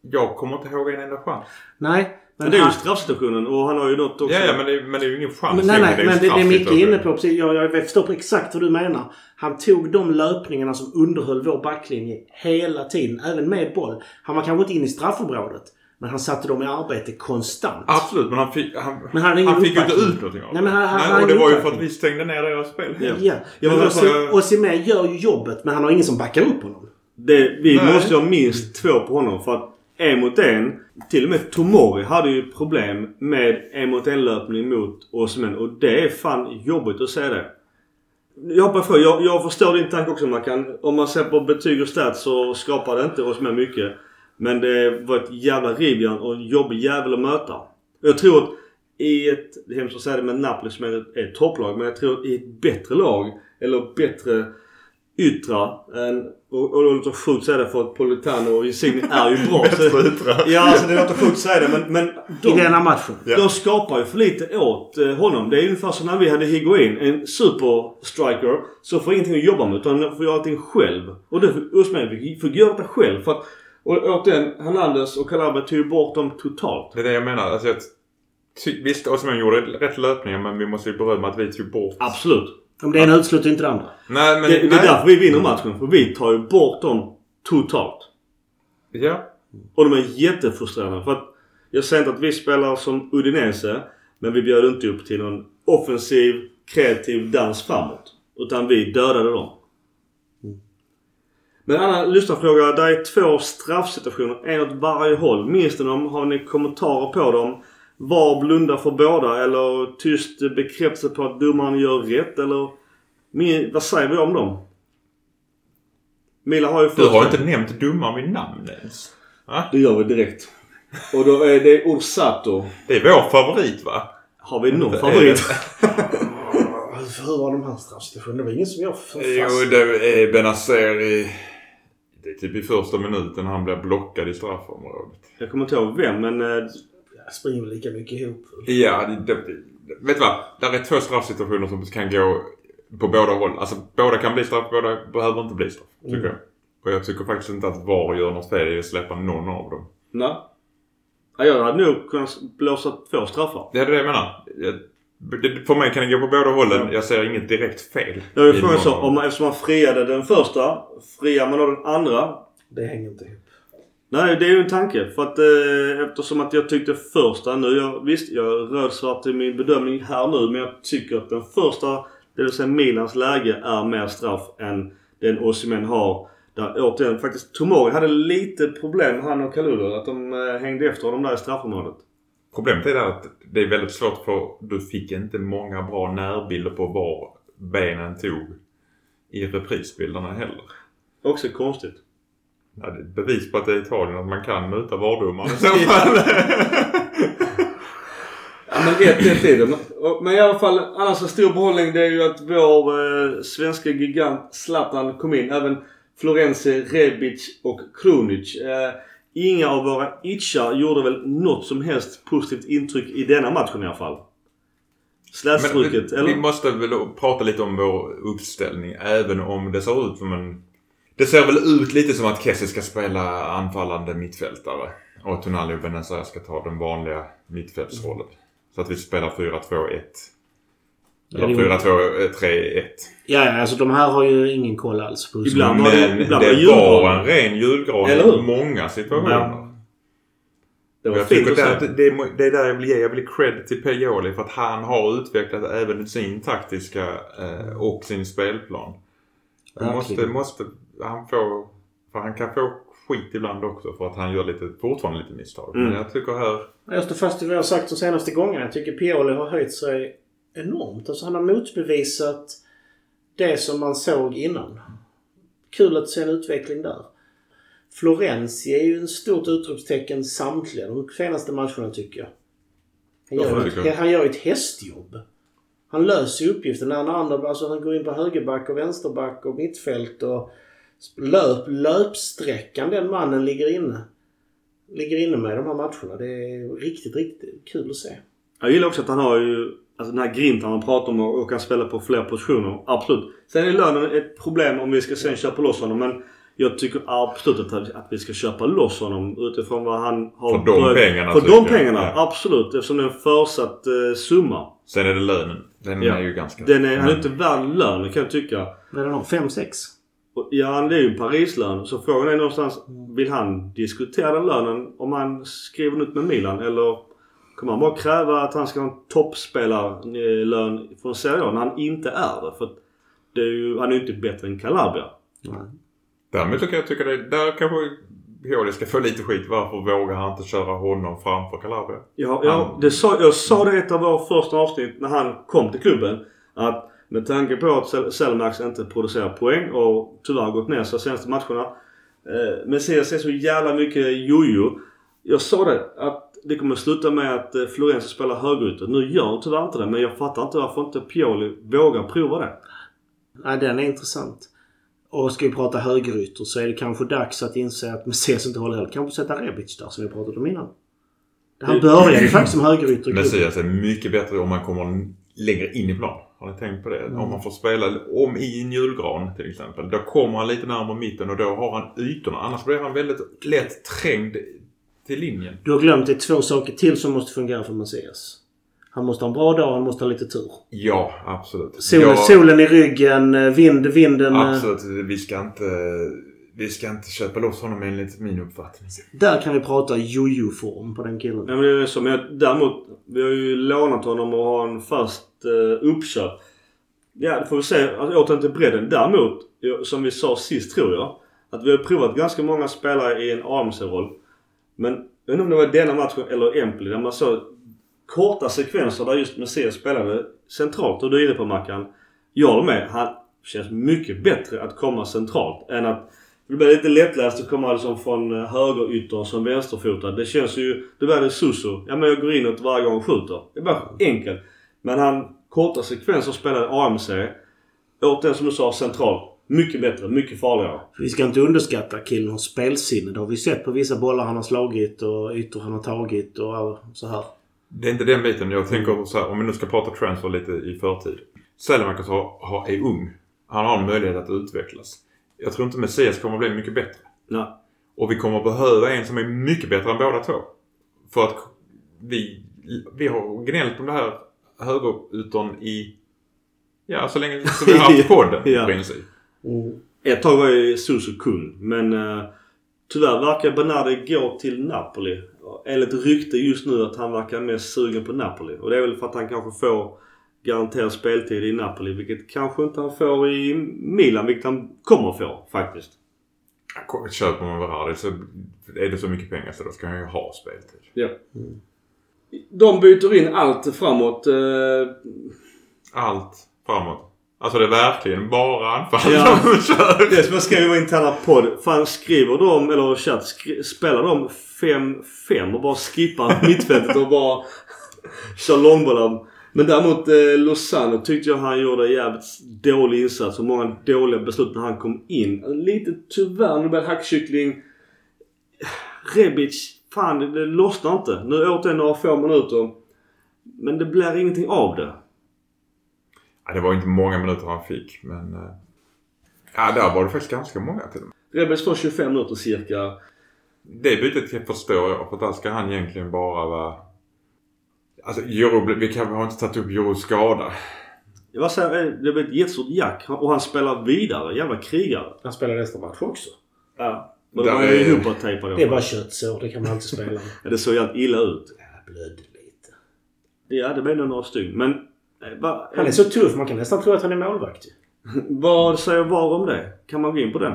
jag kommer inte ihåg en enda chans. Nej. Men det är ju straffsituationen och han har ju något också. Ja, ja men, det, men det är ju ingen chans. Men nej, nej, ju men det, det är Micke inne på. Precis, jag, jag förstår exakt vad du menar. Han tog de löpningarna som underhöll vår backlinje hela tiden. Även med boll. Han var kanske inte inne i straffområdet. Men han satte dem i arbete konstant. Absolut, men han fick, han, Men han han fick ju inte ut någonting av det. Nej, men han- han- han och det var ju för att vi stängde ner deras spel. Ja. Ja. Osi- bara- Osimhen gör ju jobbet men han har ingen som backar upp honom. Det, vi Nej. måste ha minst två på honom för att en mot en. Till och med Tomori hade ju problem med en mot en löpning mot Osimhen och det är fan jobbigt att se det. Jag hoppar ifrån. Jag, jag förstår din tanke också Mackan. Om man ser på betyg och stats så skapar det inte Osimhen mycket. Men det var ett jävla rivjärn och en jobbig jävel att möta. Jag tror att i ett, det är hemskt att säga det men Napoli som är ett, ett topplag. Men jag tror att i ett bättre lag eller bättre yttra än, och, och det låter sjukt att säga det för att Politano och Insigne är ju bra. <laughs> så, Bättre yttra. ja, alltså det låter sjukt säga det men, men I de, denna matchen. Ja. de skapar ju för lite åt eh, honom. Det är ungefär som när vi hade Higuain, en superstriker som får ingenting att jobba med utan får göra allting själv. Och det Usman fick, fick göra det själv för att och återigen, Hernandez och Calabria tog ju bort dem totalt. Det är det jag menar. Alltså jag ty, visst, Osimhen gjorde rätt löpningar men vi måste ju berömma att vi tog bort... Absolut. Om det ena utesluter inte det andra. Nej men... Det, det är nej. därför vi vinner matchen. För vi tar ju bort dem totalt. Ja. Och de är jättefrustrerande. För att jag säger inte att vi spelar som Udinese. Men vi bjöd inte upp till någon offensiv, kreativ dans framåt. Utan vi dödade dem. Men annan lyssnarfråga. Det är två straffsituationer. En åt varje håll. Minns ni dem? Har ni kommentarer på dem? Var blundar för båda? Eller tyst bekräftelse på att domaren gör rätt? Eller min, vad säger vi om dem? Mila har ju Du har inte nämnt domaren vid namn ens. Va? Det gör vi direkt. Och då är det Orsato. Det är vår favorit va? Har vi någon favorit? <laughs> Hur var de här straffsituationerna? Det var ingen som jag får Jo, fast. det är Benazer i... Det är typ i första minuten han blir blockad i straffområdet. Jag kommer inte ihåg vem men... springer väl lika mycket ihop. Ja, det, det, vet du vad? Där är två straffsituationer som kan gå på båda håll. Alltså båda kan bli straff, båda behöver inte bli straff. Tycker Mm. jag. Och jag tycker faktiskt inte att VAR gör något fel i att släppa någon av dem. Nej. Ja, jag hade nog kunnat blåsa två straffar. Det är det jag menar. Jag, det, för mig kan det gå på båda hållen. Jag ser inget direkt fel. Jag vill fråga så. Om man, eftersom man friade den första. Friar man då den andra? Det hänger inte ihop. Nej, det är ju en tanke. För att eh, eftersom att jag tyckte första nu. Jag, visst, jag är röd-svart i min bedömning här nu. Men jag tycker att den första, det vill säga Milans läge, är mer straff än den Osimhen har. Där återigen faktiskt Tomori hade lite problem han och Kalulu. Att de eh, hängde efter honom där i straffområdet. Problemet är det att det är väldigt svårt för du fick inte många bra närbilder på var benen tog i reprisbilderna heller. Också konstigt. Ja, det är ett bevis på att det är Italien att man kan muta vardomar i så fall. Ja men 1-1 är det. Men- i alla fall annars en stor behållning det är ju att vår eh, svenska gigant Zlatan kom in. Även Florenzi, Rebic och Krunic. Eh, inga av våra itchar gjorde väl något som helst positivt intryck i denna matchen i alla fall. Slätstruket, eller? vi måste väl prata lite om vår uppställning. Även om det ser ut som en... Det ser väl ut lite som att Kessie ska spela anfallande mittfältare. Och Tonali och Benazer ska ta den vanliga mittfältsrollen. Så att vi spelar 4-2-1. Ja, Eller det är- 4-2-3-1. Ja, ja, alltså de här har ju ingen koll alls på Ibland var det- Men ibland det var en ren julgran i många situationer. Ja. Det var jag fint tycker att det, det, är- det är där jag vill ge. Jag vill ge cred till Pioli för att han har utvecklat även sin taktiska eh, och sin spelplan. Han måste, måste han få... För han kan få skit ibland också för att han gör lite, fortfarande lite misstag. Mm. Men jag tycker här... Jag står fast vid vad jag har sagt de senaste gångerna. Jag tycker Pioli har höjt sig enormt. Alltså han har motbevisat det som man såg innan. Kul att se en utveckling där. Florenzi är ju en stort utropstecken samtliga de senaste matcherna tycker jag. Han Ja, gör, tycker ett, han gör ett hästjobb. Han löser uppgiften. När andra, alltså han går in på högerback och vänsterback och mittfält och löp, löpsträckan den mannen ligger inne ligger inne med i de här matcherna. Det är riktigt, riktigt kul att se. Jag gillar också att han har ju alltså den här grinten han pratar om och kan spela på fler positioner. Absolut. Sen är lönen ett problem om vi ska sen köpa loss honom. Men jag tycker absolut att, att vi ska köpa loss honom utifrån vad han har... För de börjat- pengarna För de pengarna. Ja. Absolut. Eftersom det är en försatt eh, summa. Sen är det lönen. Den Ja. är ju ganska... Den är, han är Men- inte värd lönen kan jag tycka. Vad är det då? 5-6? Ja, det är ju en Parislön. Så frågan är någonstans, vill han diskutera den lönen om han skriver ut med Milan? Eller kommer han bara kräva att han ska ha en toppspelarlön från Serie A när han inte är det? För det är ju, han är ju inte bättre än Calabria. Så kan jag tycka det, där kanske Pioli ska få lite skit. Varför vågar han inte köra honom framför Calabria? Ja, ja, Han- det sa, jag sa det i ett av våra första avsnitt när han kom till klubben. Att med tanke på att Sel- Selmax inte producerar poäng och tyvärr gått ner så senaste matcherna. Eh, Messias är så jävla mycket jojo. Jag sa det att det kommer sluta med att eh, Florenzi spelar högerytter. Nu gör han tyvärr inte det men jag fattar inte varför inte Pioli vågar prova det. Ja, den är intressant. Och ska vi prata högerytter så är det kanske dags att inse att Messias <laughs> inte håller heller. Kanske sätta Rebic där som vi pratade om innan. Han började ju faktiskt som högerytter. Messias är mycket bättre om man kommer längre in i plan. Har ni tänkt på det? Mm. Om man får spela om i en julgran till exempel. Då kommer han lite närmare mitten och då har han ytorna. Annars blir han väldigt lätt trängd till linjen. Du har glömt det två saker till som måste fungera för Messias. Han måste ha en bra dag och han måste ha lite tur. Ja, absolut. Solen, ja, solen i ryggen, vind, vinden. Absolut. Vi ska inte... Vi ska inte köpa loss honom enligt min uppfattning. Där kan vi prata jojo-form på den killen. Nej men det är som jag, däremot, vi har ju lånat honom och har en fast uh, uppköp. Ja, det får vi se. Alltså, återigen till bredden. Däremot, ja, som vi sa sist tror jag. Att vi har provat ganska många spelare i en AMC-roll. Men jag inte om det var denna matchen eller Empoli där man såg korta sekvenser där just Messias spelade centralt. Och du är inne på Mackan. Jag håller med. Han känns mycket bättre att komma centralt än att det blir lite lättläst att komma liksom från eh, högeryttern som vänsterfotad. Det känns ju... Det var det Suso. Ja men jag går inåt varje gång och skjuter. Det är bara enkelt. Men han korta sekvenser spelade AMC. Återigen som du sa centralt. Mycket bättre. Mycket farligare. Vi ska inte underskatta killens spelsinne. Det har vi sett på vissa bollar han har slagit och ytor han har tagit och så här. Det är inte den biten. Jag tänker så här, om vi nu ska prata transfer lite i förtid. Selemakers har, har, är ung. Han har en möjlighet att utvecklas. Jag tror inte Messias kommer bli mycket bättre. Nej. Och vi kommer att behöva en som är mycket bättre än båda två. För att vi, vi har gnällt om det här högeryttern i... Ja, så länge som vi har haft <laughs> podden Ja. i princip. Mm. Ett tag var ju Suso kung. Men uh, tyvärr verkar Bernardi gå till Napoli. Enligt rykte just nu att han verkar mest sugen på Napoli. Och det är väl för att han kanske får garanterad speltid i Napoli. Vilket kanske inte han får i Milan. Vilket han kommer få faktiskt. Köper man Verardi så är det så mycket pengar så då ska han ju ha speltid. Ja. De byter in allt framåt. eh, Allt framåt. Alltså det är verkligen bara anfall Ja. de kör. Det är som jag skrev i vår interna podd. Fan skriver de, eller chatt, skri- spelar de 5-5 och bara skippar mittfältet och bara kör långbollar. Men däremot eh, Lozano tyckte jag han gjorde en jävligt dålig insats och många dåliga beslut när han kom in. Lite tyvärr det blev hackkyckling. Rebic, fan det, det lossnar inte. Nu återigen några få minuter. Men det blir ingenting av det. Ja, det var inte många minuter han fick men... eh, Ja, där var det faktiskt ganska många till och med. Rebic får 25 minuter cirka. Det bytet förstår jag för där ska han egentligen bara vara... Alltså Euro, vi kan, har inte tagit upp Euros skada. Vad säger jag? Det blev ett jättestort jack och han spelar vidare. Jävla krigare. Han spelar nästa match också. Ja. Men Där de är är- ju ihoptejpade. Det är bara köttsår. Det kan man alltid spela med. <laughs> Ja, det såg jävligt illa ut. Jag blödde lite. Ja, det blev nog några stygn. Men... eh, Va, Han är så tuff. Man kan nästan tro att han är målvakt <laughs> vad säger VAR om det? Kan man gå in på den?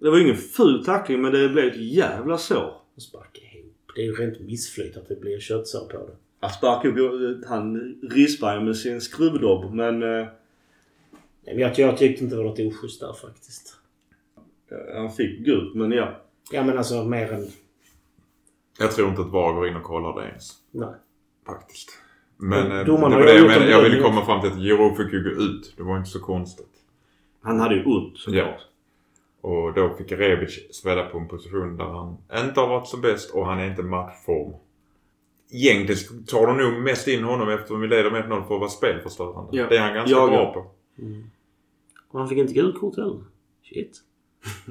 Det var ju ingen ful tackling men det blev ett jävla sår. Han sparkar ihop. Det är ju rent missflyt att det blir köttsår på det. Han sparkade upp... Han ju med sin skruvdobb men... eh, Men jag, jag tyckte inte det var något oschysst där faktiskt. Han fick gult men ja. Ja men alltså mer än... Jag tror inte att VAR går in och kollar det ens. Nej. Faktiskt. Men Men eh, det har var det jag menade. Jag ville komma fram till att Euro fick ju gå ut. Det var inte så konstigt. Han hade ju ont såklart. Och då fick Rebic spela på en position där han inte har varit som bäst och han är inte matchform. Egentligen tar de nog mest in honom eftersom vi leder med 1-0 för att vara spelförstörande. Ja. Det är han ganska Jag- bra på. Och han fick inte gult kort heller. Shit.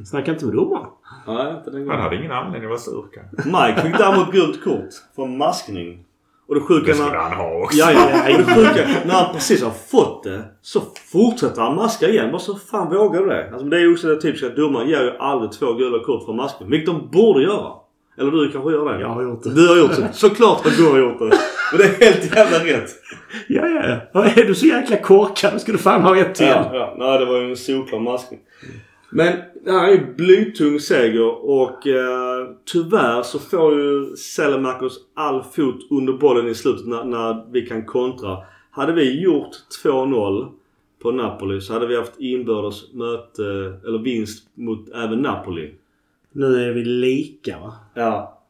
Snacka inte med domaren. Han hade ingen anledning att vara sur kanske. Mike fick däremot gult kort för maskning. Och det sjuka Det när... skulle han ha också. Ja, ja, ja. Och det sjuka, när han precis har fått det så fortsätter han maska igen. Bara så fan vågar du det? Alltså, det är ju också det typiska att domare ger ju aldrig två gula kort för maskning. Vilket de borde göra. Eller du kanske gör det? Jag har gjort det. Du har gjort det. <laughs> Såklart att du har gjort det. Men det är helt jävla rätt. Ja, ja, ja. Är du så jäkla korkad? Då ska du fan ha ett till. Ja, ja. Nej, det var ju en solklar maskning. Men det här är ju blytung seger och eh, tyvärr så får ju Selemakers all fot under bollen i slutet när, när vi kan kontra. Hade vi gjort 2-0 på Napoli så hade vi haft inbördes möte eller vinst mot även Napoli. Nu är vi lika va? Ja.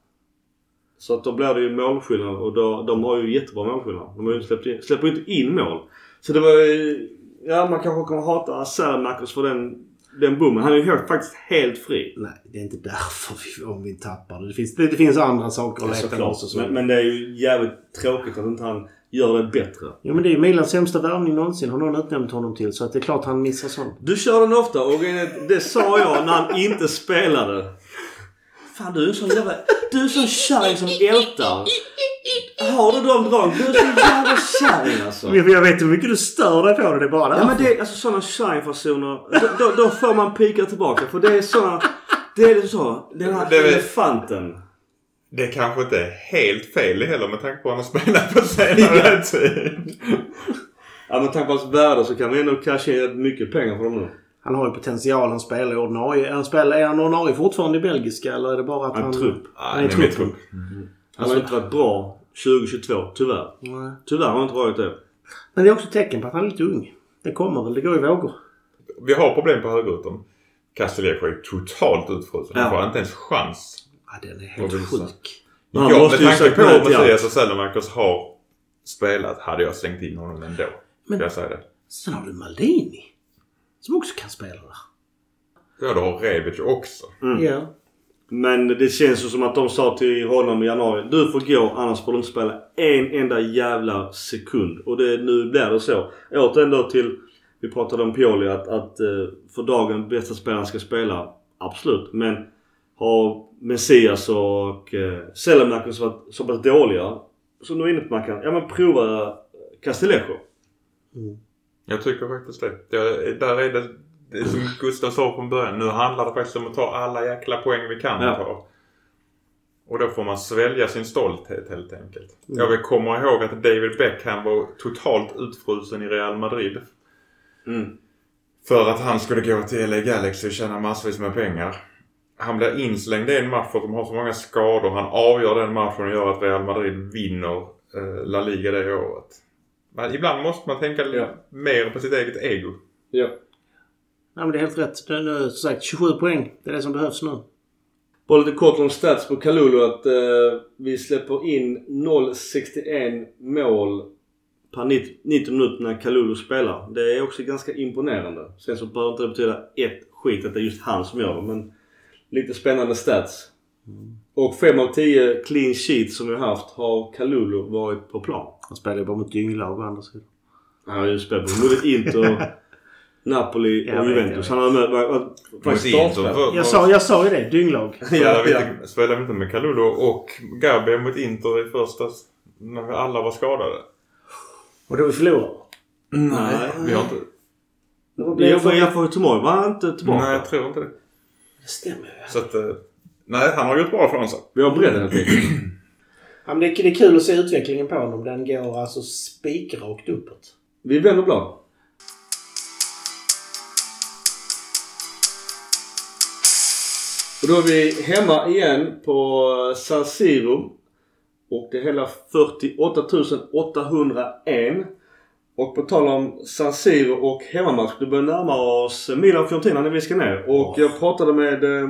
Så att då blir det ju målskillnad och då, de har ju jättebra målskillnad. De har ju släppt in, släpper ju inte in mål. Så det var ju... Ja, man kanske kommer hata Selemakers för den, den bommen. Han är ju helt, faktiskt helt fri. Nej, det är inte därför vi, om vi tappar det. Finns, det, det finns andra saker att leta Såklart. också. Men, men det är ju jävligt tråkigt att inte han gör det bättre. Jo men det är ju Milans sämsta värvning någonsin har någon utnämnt honom till. Så att det är klart han missar sånt. Du kör den ofta och det sa jag när han inte spelade. Fan du är sån jävla... Du är sån kärring som ältar. Har du de dragen? Du är sån jävla kärring alltså. Jag, jag vet hur mycket du stör dig på det. Det är bara Ja men det är alltså sådana kärringfasoner. Då, då, då får man pika tillbaka. För det är såna... Det är liksom så. Den här Det elefanten. Det kanske inte är helt fel heller med tanke på att han har spelat på senare tid. Ja men tack på hans värde så kan vi ändå casha in mycket pengar för dem nu. Han har ju potential. Han spelar i ordinarie. Han spelar, är han ordinarie fortfarande i belgiska eller är det bara att Han han... är trupp. Han är trupp. Han har inte varit bra 2022 tyvärr. Nej. Tyvärr har han inte varit det. Men det är också tecken på att han är lite ung. Det kommer väl. Det går i vågor. Vi har problem på högerytan. Castellejo är totalt utfrusen. Han Ja. får inte ens chans. Ja, den är helt sjuk. Ja, måste med ju tanke på till Mattias och Sellemakers har spelat hade jag slängt in honom ändå. Men- Men... Jag säger det. Sen har du Maldini. Som också kan spela där. Ja, du har Rebic också. Mm. Ja. Men det känns ju som att de sa till honom i januari. Du får gå annars får du inte spela en enda jävla sekund. Och det, nu blir det så. Återigen då till... Vi pratade om Pioli att, att eh, för dagen bästa spelaren ska spela. Absolut. Men har Messias och eh, Sellemakers varit så pass dåliga. Så nu är inne på Mackan. Ja men prova Castellejo. Jag tycker faktiskt det. Jag, där är det, det är som Gustav sa från början. Nu handlar det faktiskt om att ta alla jäkla poäng vi kan Ja. ta. Och då får man svälja sin stolthet helt enkelt. Jag vill komma ihåg att David Beckham var totalt utfrusen i Real Madrid. Mm. För att han skulle gå till LA Galaxy och tjäna massvis med pengar. Han blir inslängd i en match för att de har så många skador. Han avgör den matchen och gör att Real Madrid vinner eh, La Liga det året. Men ibland måste man tänka Ja. mer på sitt eget ego. Ja. Ja, men det är helt rätt. Det är nu, som sagt 27 poäng. Det är det som behövs nu. Bara lite kort om stats på Kalulu att eh, vi släpper in 0,61 mål per 90, 90 minuter när Kalulu spelar. Det är också ganska imponerande. Sen så behöver inte det betyda ett skit att det är just han som gör det men lite spännande stats. Och 5 av 10 clean sheets som vi har haft har Kalulu varit på plan. Han spelar ju bara mot dynglag å andra sidan. Han har ju spelat på både Inter, Napoli och Juventus. Han har med, var, var, Mot faktiskt startspelare. Jag sa, jag sa ju det. Dynglag. Spelade, vi Ja, inte, spelade vi inte med Kalulu och Gabi mot Inter i första... När alla var skadade? Och då vi förlorar. Nej. Vi har inte... Vad blev det för... Jag får Tomorrow var han inte tillbaka. Nej, jag tror inte det. Det stämmer ju. Så att... eh, Nej, han har gjort bra från sig. Vi har bredden helt enkelt. Ja, men det, det är kul att se utvecklingen på honom. Den går alltså spikrakt uppåt. Vi vänder blad. Och då är vi hemma igen på San Siro. Och det är hela 48 801. Och på tal om San Siro och hemmamatch. Det börjar närma oss Milan Fiorentina när vi ska ner. Och jag pratade med eh,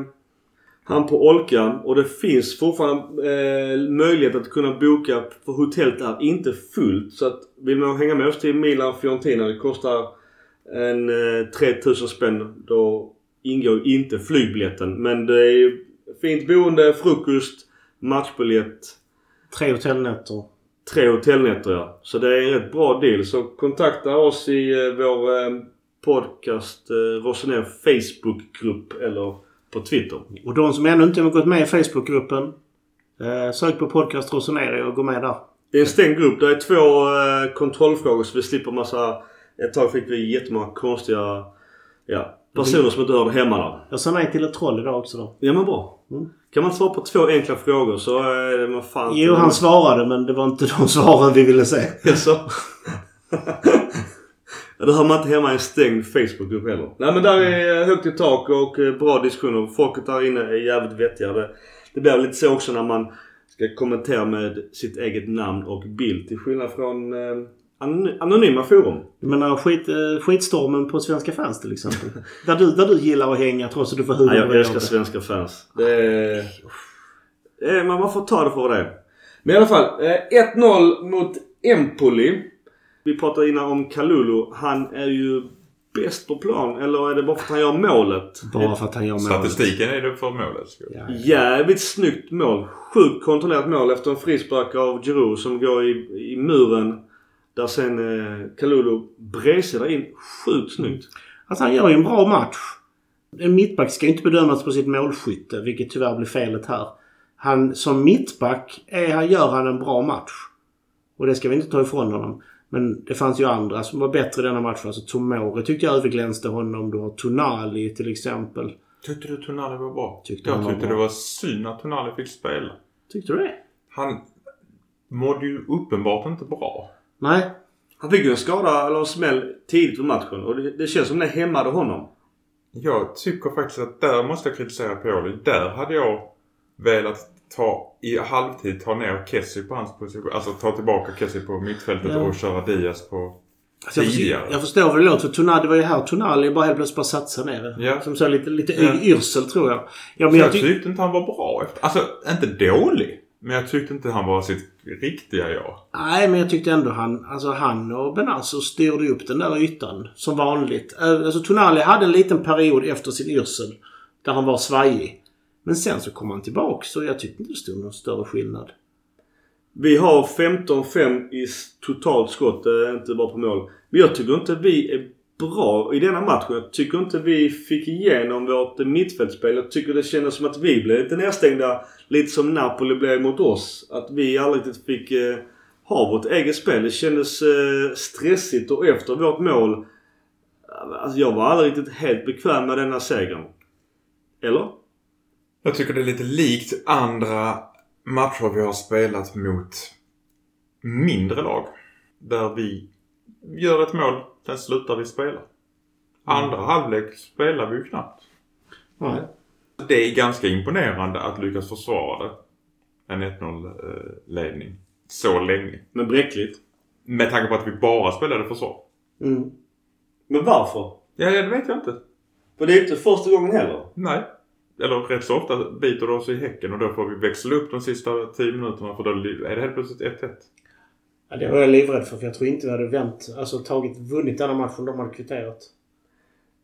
han på Olka och det finns fortfarande eh, möjlighet att kunna boka för hotellet är inte fullt. Så att vill man hänga med oss till Milan Fiorentina det kostar en eh, 3000 spänn. Då ingår inte flygbiljetten. Men det är fint boende, frukost, matchbiljett. Tre hotellnätter. Tre hotellnätter ja. Så det är en rätt bra deal. Så kontakta oss i eh, vår eh, podcast eh, Rosener Facebookgrupp eller på Twitter. Och de som ännu inte har gått med i Facebookgruppen. Eh, sök på podcast Rossoneri och gå med där. Det är en stängd grupp. Det är två eh, kontrollfrågor så vi slipper massa... Ett tag fick vi jättemånga konstiga ja, personer som inte hörde hemma där. Jag sa nej till ett troll idag också då. Ja men bra. Mm. Kan man svara på två enkla frågor så är det man fan... Jo, han svarade men det var inte de <laughs> svaren vi ville se. Jaså? <laughs> Det hör man inte hemma i en stängd Facebookgrupp heller. Nej men där är högt i tak och eh, bra diskussioner. Folket där inne är jävligt vettiga. Det, det blir lite så också när man ska kommentera med sitt eget namn och bild. Till skillnad från eh, anon- anonyma forum. Jag menar skit, eh, skitstormen på Svenska fans till exempel. <laughs> där, du, där du gillar att hänga trots att du får huvud över jag älskar svenska fans. Det är, det är, man får ta det för det. Men i alla fall. Eh, 1-0 mot Empoli. Vi pratade innan om Kalulu. Han är ju bäst på plan. Eller är det bara för att han gör målet? Bara för att han gör målet. Statistiken är det för målet. Ja. Jävligt snyggt mål. Sjukt kontrollerat mål efter en frispark av Giroud som går i, i muren. Där sen eh, Kalulu bredsidar in. Sjukt snyggt. Alltså han gör ju en bra match. En mittback ska inte bedömas på sitt målskytte, vilket tyvärr blir felet här. Han, som mittback är, han- gör han en bra match. Och det ska vi inte ta ifrån honom. Men det fanns ju andra som var bättre i denna matchen. Alltså Tomori tyckte jag överglänste honom. Du har Tonali till exempel. Tyckte du Tonali var bra? Tyckte jag var tyckte bra. det var synd att Tonali fick spela. Tyckte du det? Han mådde ju uppenbart inte bra. Nej. Han fick ju en skada eller en smäll tidigt i matchen. Och det, det känns som det hämmade honom. Jag tycker faktiskt att där måste jag kritisera Pioli. Där hade jag velat ta i halvtid ta ner Kessie på hans position. Alltså ta tillbaka Kessie på mittfältet Ja. och köra Diaz på Alltså jag, tidigare. förstår, jag förstår vad det låter. För Tonali det var ju här. Tonali bara helt plötsligt bara satte sig ner. Ja. Som så lite, lite Ja. yrsel tror jag. Ja, men jag jag tyckte inte han var bra efter. Alltså inte dålig. Men jag tyckte inte han var sitt riktiga jag. Nej, men jag tyckte ändå han, alltså han och Benazzo styrde upp den där ytan. Som vanligt. Alltså Tonali hade en liten period efter sin yrsel. Där han var svajig. Men sen så kom han tillbaks och jag tyckte inte det stod någon större skillnad. Vi har 15-5 i totalt skott. Eh, inte bara på mål. Men jag tycker inte vi är bra i denna matchen. Jag tycker inte vi fick igenom vårt eh, mittfältsspel. Jag tycker det kändes som att vi blev lite nedstängda. Lite som Napoli blev mot oss. Att vi aldrig riktigt fick eh, ha vårt eget spel. Det kändes eh, stressigt och efter vårt mål. Eh, alltså jag var aldrig riktigt helt bekväm med denna segern. Eller? Jag tycker det är lite likt andra matcher vi har spelat mot mindre lag. Där vi gör ett mål, sen slutar vi spela. Andra halvlek spelar vi ju knappt. Nej. Det är ganska imponerande att lyckas försvara det. En 1-0 eh, ledning. Så länge. Men bräckligt. Med tanke på att vi bara spelade försvar. Mm. Men varför? Ja, det vet jag inte. För det är inte första gången heller. Nej. Eller rätt så ofta biter det oss i häcken och då får vi växla upp de sista 10 minuterna för då är det helt plötsligt 1-1. Ja, det var jag livrädd för. För jag tror inte vi hade vänt, alltså tagit, vunnit denna matchen de hade kvitterat.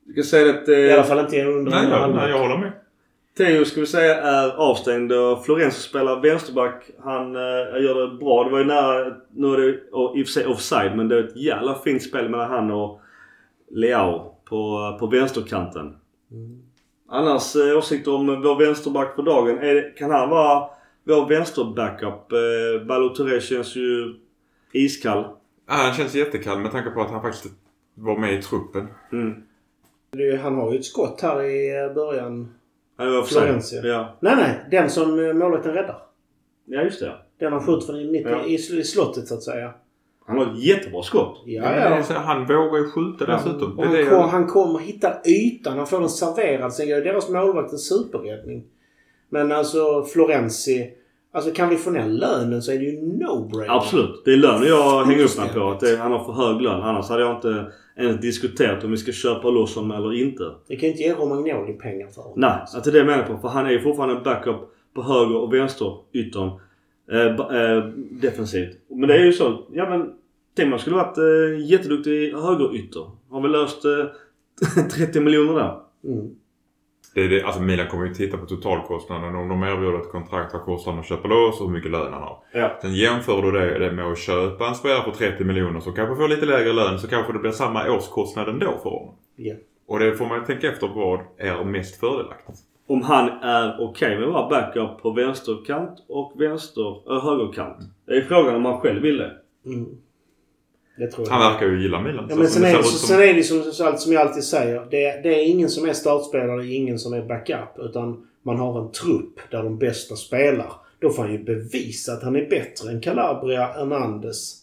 Du kan säga att I alla eh, fall inte under Nej, ja, nej, jag håller med. Theo ska vi säga är avstängd och Florenzo spelar vänsterback. Han eh, gör det bra. Det var ju nära, nu är det och, i och för sig offside men det är ett jävla fint spel mellan han och Leao på, på vänsterkanten. Mm. Annars eh, åsikter om vår vänsterback för dagen. Är, det- kan han vara vår vänsterbackup? Eh, Balotelli känns ju iskall. Ja, han känns jättekall med tanke på att han faktiskt var med i truppen. Mm. Det Han har ju ett skott här i eh, början. Ja, det var. Florenzi. Ja. Nej, nej. Den som eh, målvakten räddar. ja, just det. Den han skjuter från mitt Ja. i, i slottet så att säga. Han har ett jättebra skott. Ja, ja. så- Han vågar ju skjuta Ja. dessutom. Och han, det kom, han kommer hitta ytan. Han får den serverad. Sen gör deras målvakt en superräddning. Men alltså Florenzi. Alltså kan vi få ner lönen så är det ju no-brainer. Absolut. Det är lönen jag hänger upp mig på. Att det, han har för hög lön. Annars hade jag inte ens diskuterat om vi ska köpa loss honom eller inte. Vi kan ju inte ge Romagnoli pengar för honom. Nej, att det är det jag menar på. För han är ju fortfarande en backup på höger och vänster yttern. Eh, eh, defensivt. Men det är ju så. Ja men Timmer skulle varit eh, jätteduktig högerytter. Har vi löst eh, <laughs> 30 miljoner där. Mm. Det är det, alltså Milan kommer ju titta på totalkostnaden. Om de erbjuder ett kontrakt, vad kostar han att köpa loss och hur mycket lön han har. Ja. Sen jämför du det, det med att köpa en spelare för 30 miljoner som kanske får lite lägre lön så kanske det blir samma årskostnad ändå för honom. Ja. Och det får man ju tänka efter vad är mest fördelaktigt. Om han är okej med att vara backup på vänsterkant och vänster, äh, högerkant. Det är frågan om han själv vill det. Mm. Det tror jag. Han verkar ju gilla Milan. Ja, men sen är, det, som- sen är det som, som, som jag alltid säger. Det, det är ingen som är startspelare, ingen som är backup. Utan man har en trupp där de bästa spelar. Då får han ju bevisa att han är bättre än Calabria, Hernandez.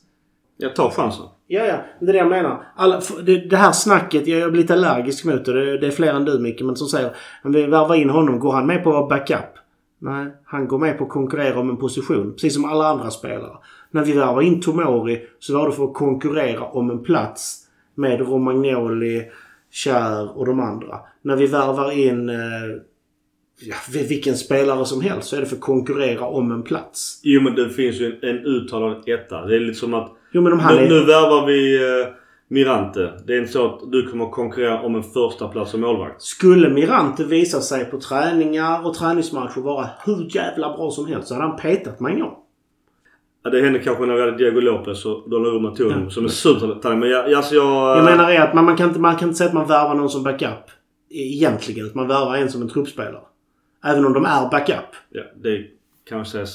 Jag tar chansen. Ja, ja. Det är det jag menar. Alla, det, det här snacket, jag jag blir lite allergisk mot det. det. Det är fler än du Micke, men som säger men vi värvar in honom. Går han med på backup? Nej, han går med på att konkurrera om en position. Precis som alla andra spelare. När vi värvar in Tomori så var det för att konkurrera om en plats med Romagnoli, Kjär och de andra. När vi värvar in eh, ja, vilken spelare som helst så är det för att konkurrera om en plats. Jo men det finns ju en, en uttalad etta. Det är lite som att Jo men om han nu, är... nu värvar vi eh, Mirante. Det är inte så att du kommer att konkurrera om en första plats som målvakt. Skulle Mirante visa sig på träningar och träningsmatcher vara hur jävla bra som helst så hade han petat Magnan. Ja, det hände kanske när vi hade Diego Lopez och Donnarumma tog honom som en supertalang. Men jag, alltså jag... Jag menar är att man, man, kan inte, man kan inte säga att man värvar någon som backup. Egentligen. Att man värvar en som en truppspelare. Även om de är backup. Ja, det kan man säga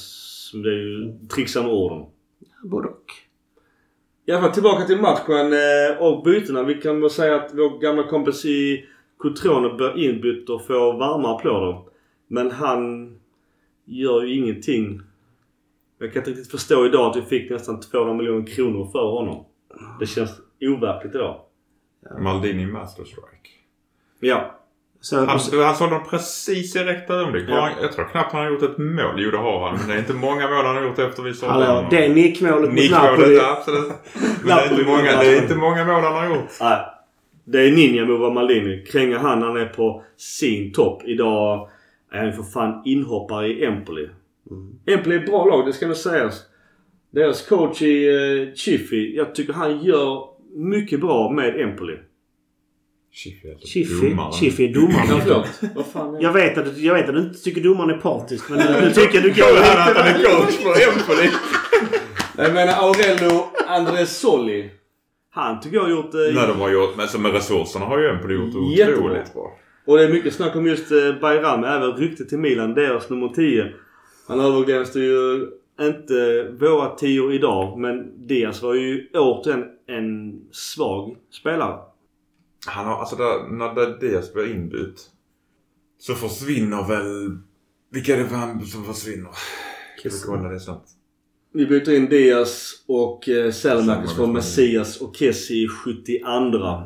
det är ju trixa med orden. Både och. I alla fall tillbaka till matchen eh, och bytena. Vi kan väl säga att vår gamla kompis i Cotrone blir inbytt och får varma applåder. Men han gör ju ingenting. Jag kan inte riktigt förstå idag att vi fick nästan 200 miljoner kronor för honom. Det känns overkligt idag. Maldini Masterstrike. Ja. Så, Han, han såg dem precis i rätt ögonblick. Ja. Jag tror knappt han har gjort ett mål. Jo det har han. Men det är inte många mål han har gjort efter vi sålde Hallå, honom. det nickmålet mot Napoli. absolut. Men det är, inte många, det är inte många mål han har gjort. Nej. Det är ninja move av Maldini. Kränger han han är på sin topp. Idag är han för fan inhoppare i Empoli. Empoli är ett bra lag, det ska väl sägas. Deras coach i uh, Chiffi, jag tycker han gör mycket bra med Empoli. Chiffi är Chiffi. domaren. Chiffi är domaren. Jag vet, att, du- jag vet att du inte tycker domaren är partisk. Men du, du tycker du går här lite... att han är coach för Empoli. Jag menar Aurelio Andresoli. Han tycker jag har gjort... eh, Nej, de har gjort, men med resurserna har ju Empoli gjort Jättebra. otroligt bra. Och det är mycket snack om just eh, Bayram. Även ryktet till Milan. Deras nummer 10. Han överglänste ju inte våra tio idag. Men Diaz var ju återigen en svag spelare. Han har, alltså där, när Diaz blir inbytt. Så försvinner väl... Vilka är det för han som försvinner? Ska vi kolla det snabbt? Vi byter in Diaz och eh, Selmakers från Messias och Kessie i 72.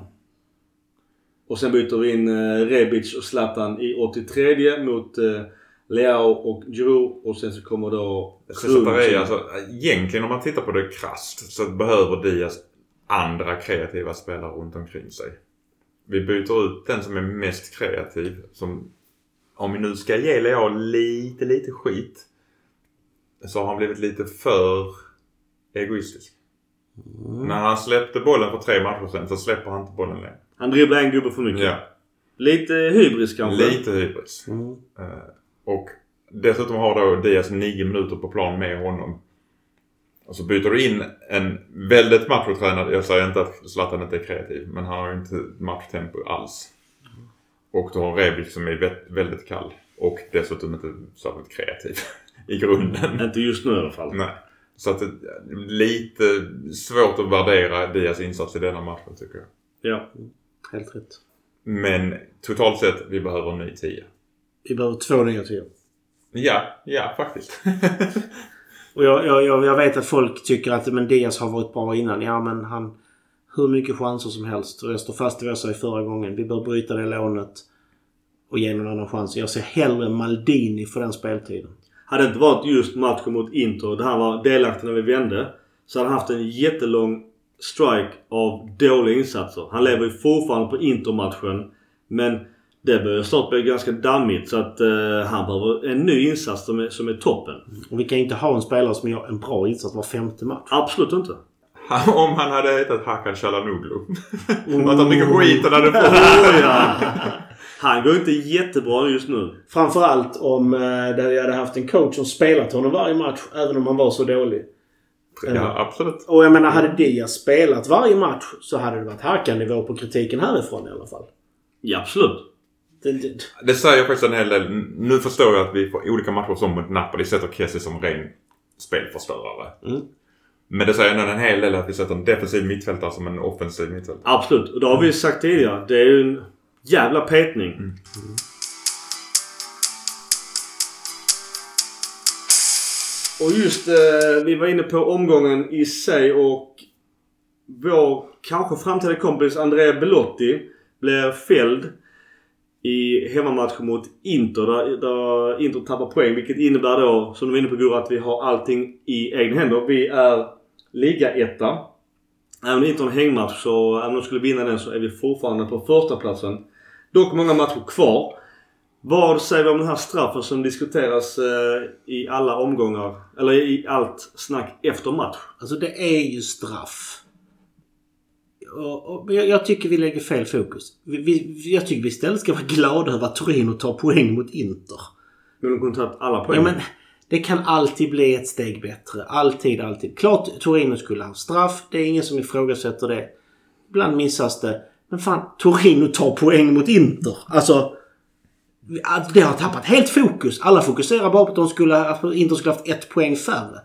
Och sen byter vi in eh, Rebic och Zlatan i 83 mot eh, Leao och Giroud. Och sen så kommer då... Separera. Alltså, egentligen om man tittar på det krasst så behöver Diaz andra kreativa spelare runt omkring sig. Vi byter ut den som är mest kreativ. Som, om vi nu ska ge Leao lite, lite skit. Så har han blivit lite för egoistisk. När han släppte bollen för tre matcher sen så släpper han inte bollen längre. Han dribblar en gubbe för mycket. Ja, Lite hybris kanske. lite hybris. Mm. Eh, och dessutom har då Diaz nio minuter på plan med honom. Och så byter du in en väldigt machotränad, jag säger inte att Zlatan inte är kreativ, men han har ju inte matchtempo alls. Och du har Rebic som är vä- väldigt kall. Och dessutom inte särskilt kreativ <laughs> i grunden. Inte just nu i alla fall. Nej. Så att det är lite svårt att värdera Diaz insats i denna matchen tycker jag. Ja. Helt rätt. Men totalt sett, vi behöver en ny 10. Vi behöver två nya tior. Ja, ja faktiskt. <laughs> Och jag, jag, jag, jag vet att folk tycker att men Diaz har varit bra innan. Ja men han... Hur mycket chanser som helst. Och jag står fast vid vad jag sa i förra gången. Vi bör bryta det lånet. Och ge någon annan chans. Jag ser hellre Maldini för den speltiden. Hade det inte varit just matchen mot Inter där han var delaktig när vi vände. Så hade han haft en jättelång strike av dåliga insatser. Han lever ju fortfarande på Inter-matchen. Men det börjar snart bli ganska dammigt så att eh, han behöver en ny insats som är, som är toppen. Och vi kan inte ha en spelare som gör en bra insats var femte match. Absolut inte. <laughs> Om han hade hetat Hakan Calhanoglu. Att han fick skit han hade fått. <laughs> Oh, ja. <laughs> Han går inte jättebra just nu. Framförallt om eh, där vi hade haft en coach som spelat honom varje match även om han var så dålig. Ja, absolut. Och jag menar hade Diaz spelat varje match så hade det varit Harkan-nivå på kritiken härifrån i alla fall. Ja, absolut. Det, säger faktiskt en hel del. Nu förstår jag att vi på olika matcher som mot Napoli sätter Kessie som ren spelförstörare. Mm. Men det säger ändå en hel del att vi sätter en defensiv mittfältare som en offensiv mittfältare. Absolut. Och det har vi sagt tidigare. Det är ju en jävla petning. Och just eh, vi var inne på omgången i sig och vår kanske framtida kompis Andrea Belotti blev fälld i hemmamatchen mot Inter där, där Inter tappar poäng. Vilket innebär då, som du var inne på Gurra, att vi har allting i egna händer. Vi är ligaetta. Även om Inter har en hängmatch så även om de skulle vinna den så är vi fortfarande på första platsen. Dock många matcher kvar. Vad säger vi om den här straffen som diskuteras eh, i alla omgångar? Eller i allt snack efter match? alltså det är ju straff. Och, jag, jag tycker vi lägger fel fokus. Vi, vi, jag tycker vi istället ska vara glada över att Torino tar poäng mot Inter. Men de kunde tagit alla poäng. Ja, men det kan alltid bli ett steg bättre. Alltid, alltid. Klart Torino skulle ha straff. Det är ingen som ifrågasätter det. Ibland missas det. Men fan, Torino tar poäng mot Inter. Alltså... Det har tappat helt fokus. Alla fokuserar bara på att, de skulle, att Inter skulle haft ett poäng färre.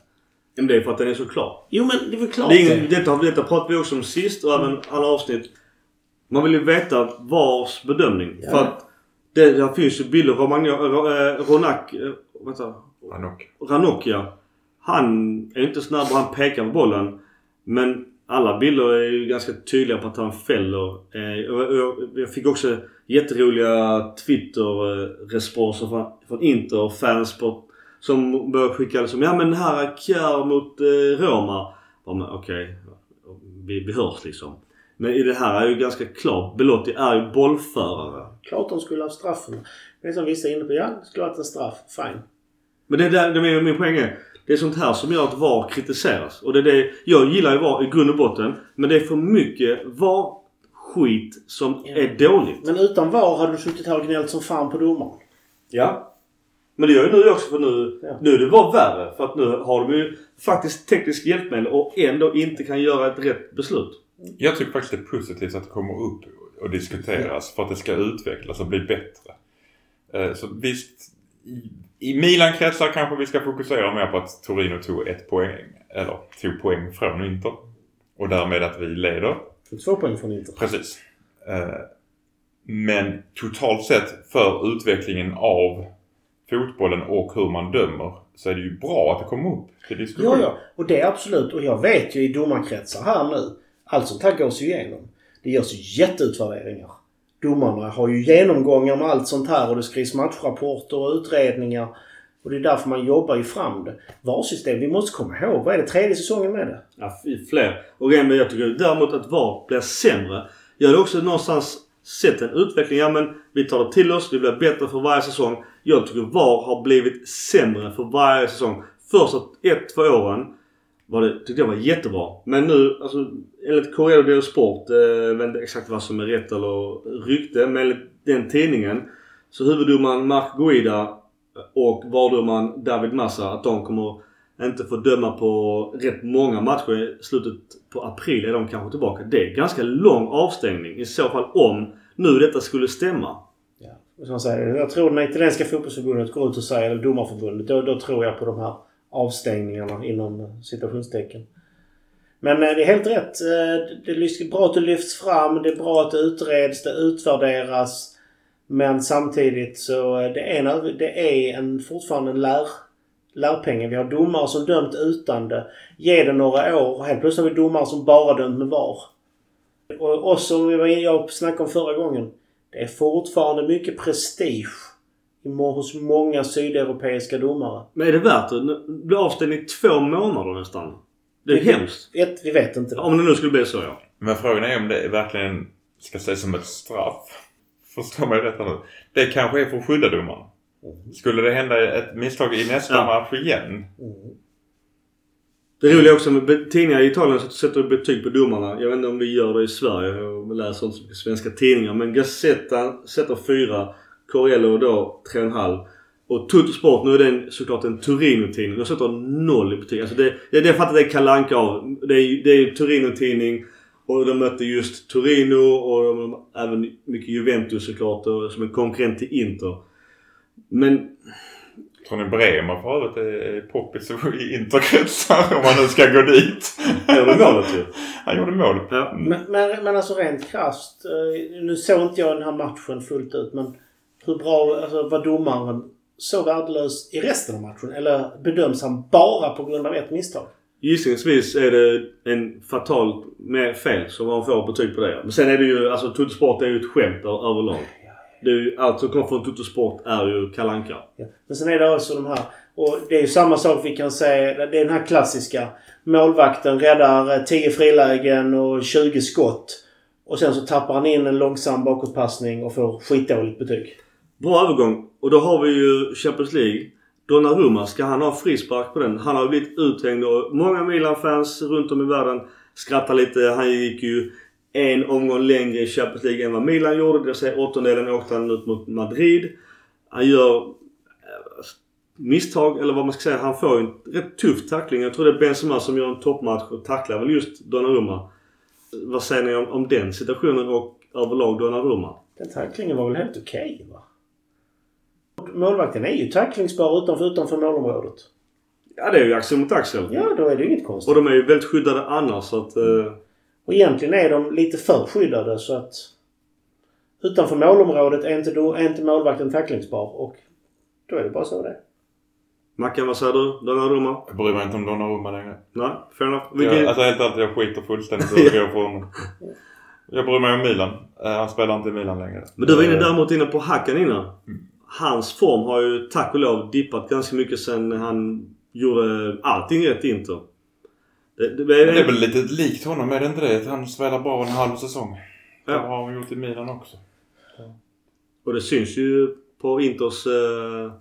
Men det är för att den är så klar. Jo men det är väl klart Det är detta, detta pratade vi också om sist och även alla avsnitt. Man vill ju veta vars bedömning. Ja. För att det, där finns ju bilder. Romagno, äh, Ronak... Äh, vänta. Ranok. Ranocchia. Han är ju inte snabb och han pekar på bollen. Men alla bilder är ju ganska tydliga på att han fäller. Eh, jag, fick också jätteroliga Twitter-responser från, från Inter-fans på, som började skicka liksom Ja men här är Kjär mot eh, Roma. Ja, men Okej, vi, vi hörs liksom. Men i det här är ju ganska klart. Belotti är ju bollförare. Klart de skulle ha straffen. Är som vissa är inne på. Ja, det skulle ha varit en straff. Fine. Men det är där, det är min poäng är. Det är sånt här som gör att VAR kritiseras. Och det är det, jag gillar ju VAR i grund och botten. Men det är för mycket VAR-skit som Ja. är dåligt. Men utan VAR hade du suttit här och gnällt som fan på domaren. Ja. Men det gör ju nu också för nu, Ja. nu är det VAR värre. För att nu har de ju faktiskt teknisk hjälpmedel och ändå inte kan göra ett rätt beslut. Jag tycker faktiskt det är positivt att det kommer upp och diskuteras för att det ska utvecklas och bli bättre. Eh, Så visst, i- i Milan-kretsar kanske vi ska fokusera mer på att Torino tog ett poäng, eller tog poäng från Inter. Och därmed att vi leder. Två poäng från Inter. Precis. Eh, Men totalt sett för utvecklingen av fotbollen och hur man dömer så är det ju bra att det kommer upp till diskussion. Ja, ja. Och det är absolut. Och jag vet ju i domarkretsar här nu. Allt sånt här gås ju igenom. Det görs ju jätteutvärderingar. Domarna har ju genomgångar med allt sånt här och det skrivs matchrapporter och utredningar. Och det är därför man jobbar ju fram det. VAR-system, vi måste komma ihåg. Vad är det? Tredje säsongen med det? Ja, fler. Och men jag tycker däremot att VAR blir sämre. Jag hade också någonstans sett en utveckling. Ja men vi tar det till oss. Det blir bättre för varje säsong. Jag tycker VAR har blivit sämre för varje säsong. Första ett, två åren var det, tyckte jag var jättebra. Men nu, alltså enligt Corriere dello Sport, eh, jag vet inte exakt vad som är rätt eller rykte, men enligt den tidningen så huvuddomaren Mark Guida och VAR-domaren David Massa att de kommer inte få döma på rätt många matcher i slutet på april är de kanske tillbaka. Det är ganska lång avstängning i så fall om nu detta skulle stämma. Som jag, säger, jag tror när italienska fotbollsförbundet går ut och säger, eller domarförbundet, då, då tror jag på de här avstängningarna inom eh, citationstecken. Men eh, det är helt rätt. Eh, det är bra att det lyfts fram. Det är bra att det utreds, det utvärderas. Men samtidigt så det är en, det är en, fortfarande en lär, lärpengen. Vi har domare som dömt utan det. Ge det några år och helt plötsligt har vi domare som bara dömt med VAR. Och oss som jag snackade om förra gången. Det är fortfarande mycket prestige hos många sydeuropeiska domare. Men är det värt det? Blir avstängd i två månader nästan. Det är Det- hemskt. Ett, vi vet inte. Det. Om det nu skulle bli så ja. Men frågan är om det verkligen ska ses som ett straff. <laughs> Förstår mig rätt nu. Det kanske är för att skydda domaren. Skulle det hända ett misstag i nästa Ja. match igen. Mm. Det roliga också med tidningar i Italien så sätter de betyg på domarna. Jag vet inte om vi gör det i Sverige. Jag läser inte så mycket svenska tidningar. Men Gazzetta sätter 4. Corello då 3,5. Och Tuttosport, nu är den såklart en Torino-tidning. De sätter 0 i betyg. Alltså det, det, det fattar det är Kalle Anka av. Det är, det är ju Torino-tidning. Och de mötte just Torino och de, även mycket Juventus såklart. Och, som en konkurrent till Inter. Men Tror ni Bremer för övrigt är poppis <laughs> i interkretsar om man nu ska gå dit? är det målet ju. Han gjorde mål. Ja. Men, men, men alltså rent krasst. eh, Nu såg inte jag den här matchen fullt ut men hur bra alltså, var domaren så värdelös i resten av matchen? Eller bedöms han bara på grund av ett misstag? Gissningsvis är det en fatal med fel som man får betyg på det. Men sen är det ju, alltså Tuttosport är ju ett skämt överlag. Ju, allt som kommer från Tuttosport är ju kalanka. Ja. Men sen är det också de här. Och det är ju samma sak vi kan säga. Det är den här klassiska. Målvakten räddar eh, 10 frilägen och 20 skott. Och sen så tappar han in en långsam bakåtpassning och får skitdåligt betyg. Bra övergång. Och då har vi ju Champions League. Donnarumma, ska han ha frispark på den? Han har blivit uthängd och många Milan-fans runt om i världen skrattar lite. Han gick ju en omgång längre i Champions League än vad Milan gjorde. Det vill säga åttondelen åkte han ut mot Madrid. Han gör eh, misstag, eller vad man ska säga. Han får en rätt tuff tackling. Jag tror det är Benzema som gör en toppmatch och tacklar väl just Donnarumma. Vad säger ni om, om den situationen och överlag Donnarumma? Den tacklingen var väl helt okej va? Målvakten är ju tacklingsbar utanför, utanför målområdet. Ja, det är ju axel mot axel. Ja, då är det ju inget konstigt. Och de är ju väldigt skyddade annars så att... Eh, Och egentligen är de lite för skyddade så att utanför målområdet är inte, då, är inte målvakten tacklingsbar och då är det bara så det. Mackan, vad säger du? Donnarumma? Jag bryr mig inte om Donnarumma längre. Nej, fair enough. Vilken... Jag, alltså helt ärligt, jag skiter fullständigt i <laughs> hur det går för honom. Jag bryr mig om Milan. Eh, han spelar inte i Milan längre. Men du var inne Eh, däremot inne på Hacken innan. Hans form har ju tack och lov dippat ganska mycket sen han gjorde allting rätt i Inter. Det, det, men Det är väl lite likt honom, är det inte det? Att han spelar bara en halv säsong. Det Ja. har han gjort i Milan också. Och det syns ju på Inters eh,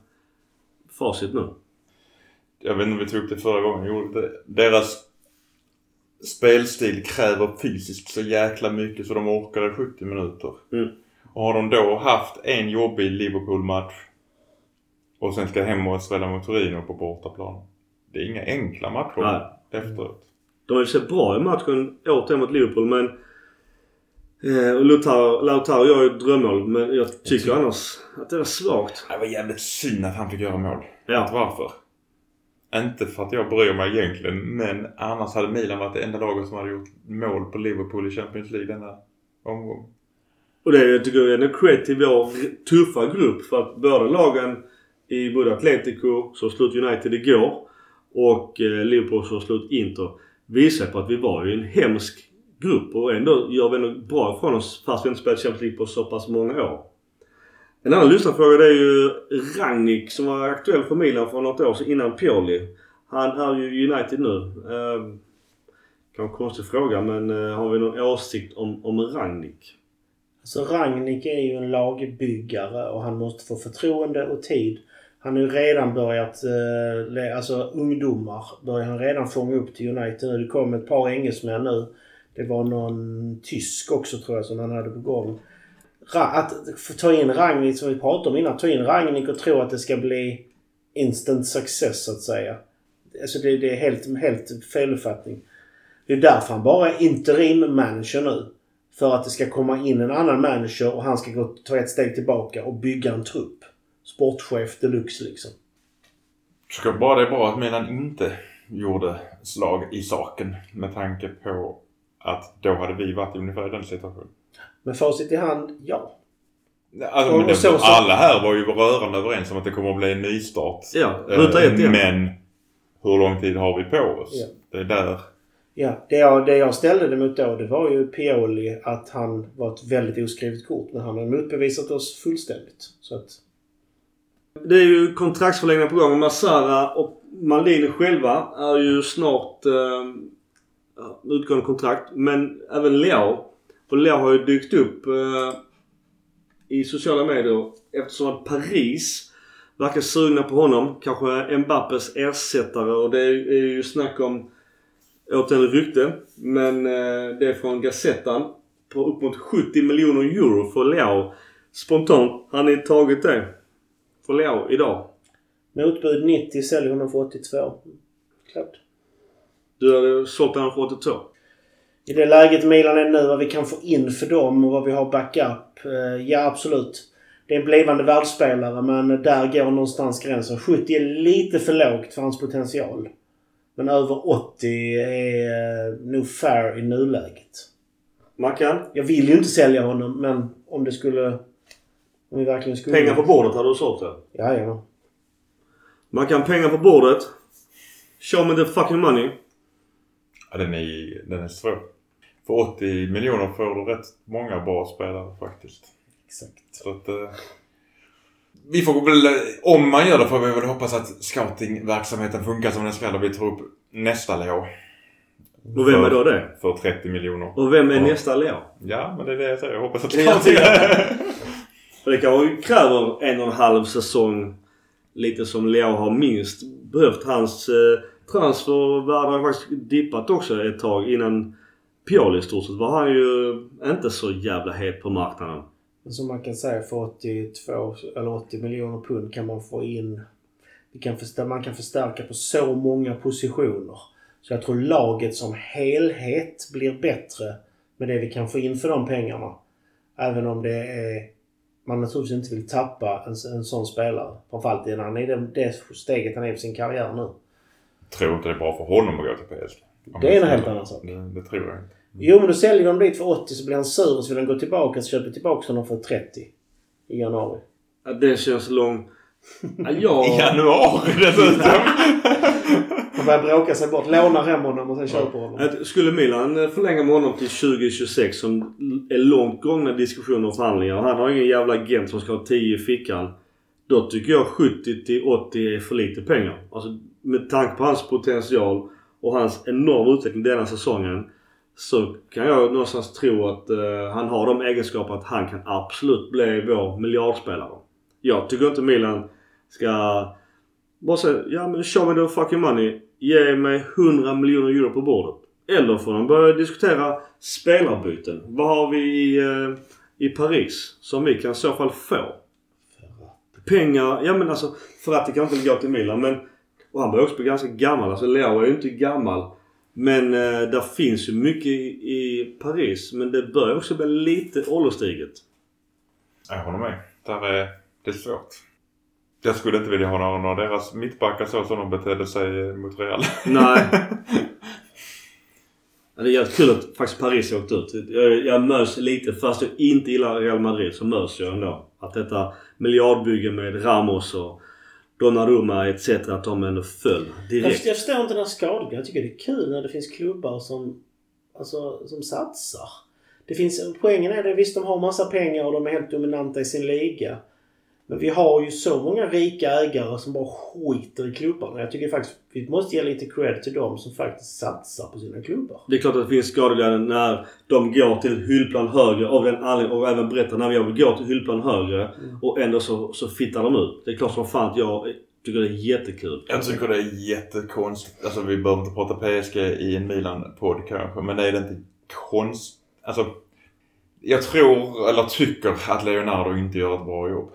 facit nu. Jag vet inte om vi tog upp det förra gången. Jo, det, deras spelstil kräver fysiskt så jäkla mycket så de orkar i 70 minuter. Mm. Och har de då haft en jobbig Liverpool-match och sen ska hem och spela mot Torino på bortaplan. Det är inga enkla matcher Nej. Efteråt. De har ju sett bra i matchen återigen mot Liverpool men... Eh, och Lautaro, Lautaro gör ju drömmål men jag tycker annars att det var svagt. Det var jävligt synd att han fick göra mål. Ja. varför? Inte för att jag bryr mig egentligen men annars hade Milan varit det enda laget som hade gjort mål på Liverpool i Champions League denna omgång. Och det jag tycker jag är cred till vår tuffa grupp för att båda lagen i både Atletico som slog United igår och eh, Liverpool som slog ut Inter visar på att vi var ju en hemsk grupp och ändå gör vi ändå bra ifrån oss fast vi inte spelat Champions League på så pass många år. En annan lyssnarfråga det är ju Rangnick som var aktuell för Milan för något år sedan innan Pioli. Han är ju United nu. Eh, kanske konstig fråga men eh, har vi någon åsikt om, om Rangnick? Alltså Ragnik är ju en lagbyggare och han måste få förtroende och tid. Han har ju redan börjat, eh, alltså ungdomar börjar han redan fånga upp till United nu. Det kom ett par engelsmän nu. Det var någon tysk också tror jag som han hade på gång. Att ta in Ragnhild som vi pratade om innan. Ta in Ragnhild och tro att det ska bli instant success så att säga. Alltså det, det är helt, helt feluppfattning. Det är därför han bara är interim manager nu. För att det ska komma in en annan manager och han ska gå, ta ett steg tillbaka och bygga en trupp. Sportchef deluxe liksom. Ska bara det är bra att Milan inte gjorde slag i saken med tanke på att då hade vi varit i ungefär den situationen. Med facit i hand, ja. Alltså, Och men det, så- så- alla här var ju rörande överens om att det kommer att bli en nystart. Ja, ruta ett igen. Men hur lång tid har vi på oss? Ja. Det är där. Ja, det jag, det jag ställde det mot då det var ju Pioli att han var ett väldigt oskrivet kort. Men han har motbevisat oss fullständigt. Så att... Det är ju kontraktsförlängningar på gång. Masara och Maldini själva är ju snart eh, utgående kontrakt. Men även Leao. Och Leao har ju dykt upp eh, i sociala medier eftersom att Paris verkar sugna på honom. Kanske Mbappes ersättare och det är, är ju snack om Återigen rykte. Men eh, det är från Gazettan. På upp mot 70 miljoner euro för Leao. Spontant, har ni tagit det? För Leao idag? Motbud 90, säljer honom för 82. Klart. Du hade sålt honom för 82? I det läget Milan är nu, vad vi kan få in för dem och vad vi har backup. eh, Ja, absolut. Det är en blivande världsspelare men där går någonstans gränsen. 70 är lite för lågt för hans potential. Men över 80 är eh, nog fair i nuläget. Mackan? Jag vill ju inte sälja honom men om det skulle... Om vi verkligen skulle... Pengar på bordet hade du sålt det? Ja, ja. Mackan, pengar på bordet. Show me the fucking money. Ja, den är, den är svår. För 80 miljoner får du rätt många bra spelare faktiskt. Exakt. Så att... Eh, vi får väl, om man gör det får vi väl hoppas att scoutingverksamheten funkar som den ska och vi tar upp nästa Leo. Och vem är då det? För 30 miljoner. Och vem är Ja. nästa Leo? Ja, men det är det jag säger. Jag hoppas att jag tycker <laughs> Och det kanske kräver en och en halv säsong. Lite som Leo har minst behövt. Hans eh, transfervärde har faktiskt dippat också ett tag innan Pioli i stort sett var han ju inte så jävla het på marknaden. Men Som man kan säga för 82 eller 80 miljoner pund kan man få in... Kan förstärka, man kan förstärka på så många positioner. Så jag tror laget som helhet blir bättre med det vi kan få in för de pengarna. Även om det är... Man naturligtvis inte vill tappa en, en sån spelare. Framförallt när han är i det, det steget han är på sin karriär nu. tror inte det är bra för honom att gå till PSG. Det är jag en helt annan sak. Det, det tror jag inte. Jo men då säljer de dit för 80 så blir han sur och så vill han gå tillbaka så köper tillbaka honom för 30. I januari. Ja, det känns lång... Ja, jag... <laughs> I januari dessutom! <laughs> Han börjar bråka sig bort. Lånar hem honom och sen köper honom. Att Skulle Milan förlänga med honom till 2026 som är långt gångna diskussioner och förhandlingar och han har ingen jävla agent som ska ha 10 i fickan. Då tycker jag 70 till 80 är för lite pengar. Alltså med tanke på hans potential och hans enorma utveckling denna säsongen. Så kan jag någonstans tro att eh, han har de egenskaper att han kan absolut bli vår miljardspelare. Jag tycker inte Milan ska bara säga ja men show me the fucking money. Ge mig 100 miljoner euro på bordet. Eller får de börja diskutera spelarbyten. Vad har vi i, eh, i Paris som vi kan i så fall få? Pengar, ja men alltså för att det inte gå till Milan men och han börjar också bli ganska gammal. Alltså Leo är ju inte gammal. Men eh, där finns ju mycket i, i Paris. Men det börjar också bli lite ålderstiget. Jag håller med. Där är, det är svårt. Jag skulle inte vilja ha någon av deras mittbackar så som de betedde sig mot Real. Nej. <laughs> Det är jävligt kul att faktiskt Paris åkte ut. Jag, jag mös lite, fast jag inte gillar Real Madrid så mös jag ändå. Att detta miljardbygge med Ramos och Donnarumma etc. att de ändå föll Jag, direkt. jag förstår inte den här skadegrejen. Jag tycker det är kul när det finns klubbar som, alltså, som satsar. Det finns, poängen är det visst de har massa pengar och de är helt dominanta i sin liga. Men vi har ju så många rika ägare som bara skiter i klubbarna. Jag tycker faktiskt vi måste ge lite cred till dem som faktiskt satsar på sina klubbar. Det är klart att det finns skadeglädje när de går till hyllplan högre av den anledningen och även berättar när jag vill gå till hyllplan högre och ändå så, så fittar de ut. Det är klart som fan att jag tycker det är jättekul. Jag tycker det är jättekonstigt. Alltså vi behöver inte prata PSG i en Milan-podd kanske. Men är det inte konst... Alltså. Jag tror, eller tycker, att Leonardo inte gör ett bra jobb.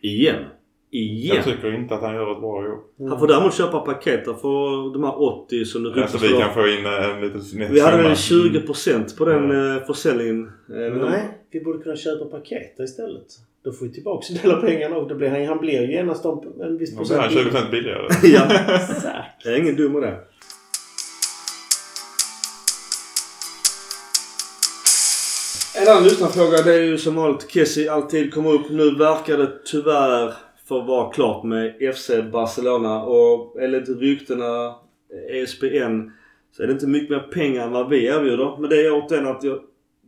Igen. Igen. Jag tycker inte att han gör ett bra jobb. Han får däremot köpa paket för de här 80 som du Alltså vi kan få in en liten Vi hade väl summa. 20% på den mm. försäljningen. Eh, Nej, vi borde kunna köpa paket istället. Då får vi tillbaka en del av pengarna och då blir han, han blir ju genast en viss Då blir han procent 20% billigare. <laughs> ja. Exakt. Jag är ingen dum med En annan lyssnarfråga det är ju som vanligt Kessie alltid kommer upp. Nu verkar det tyvärr få vara klart med FC Barcelona och enligt ryktena eh, ESPN så är det inte mycket mer pengar än vad vi erbjuder. Men det är återigen att jag...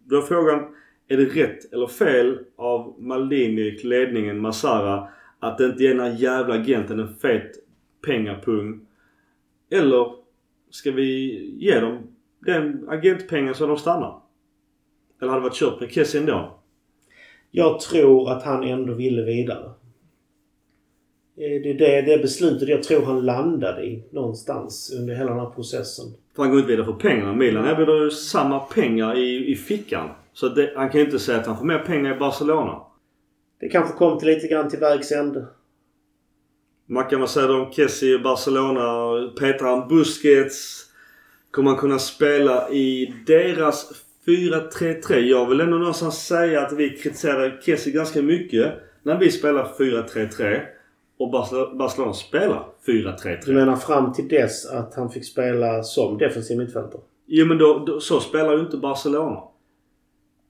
Då är frågan är det rätt eller fel av Maldini, ledningen, Masara? att inte ge den här jävla agenten en fet pengapung? Eller ska vi ge dem den agentpengen så de stannar? Eller hade det varit kört med Kessie ändå? Jag tror att han ändå ville vidare. Eh, Det är det, det beslutet jag tror han landade i någonstans under hela den här processen. För han går inte vidare för pengarna. Milan erbjuder ju samma pengar i, i fickan. Så det, han kan ju inte säga att han får mer pengar i Barcelona. Det kanske kom till lite grann till vägs ände. Mackan, vad säger du om Kessie i Barcelona? Petar han Busquets? Kommer han kunna spela i deras 4-3-3? Jag vill ändå någonstans säga att vi kritiserade Kessie ganska mycket när vi spelar 4-3-3. Och Barcelona, spelar 4-3-3. Du menar fram till dess att han fick spela som defensiv mittfältare? Jo men då, då, så spelar ju inte Barcelona.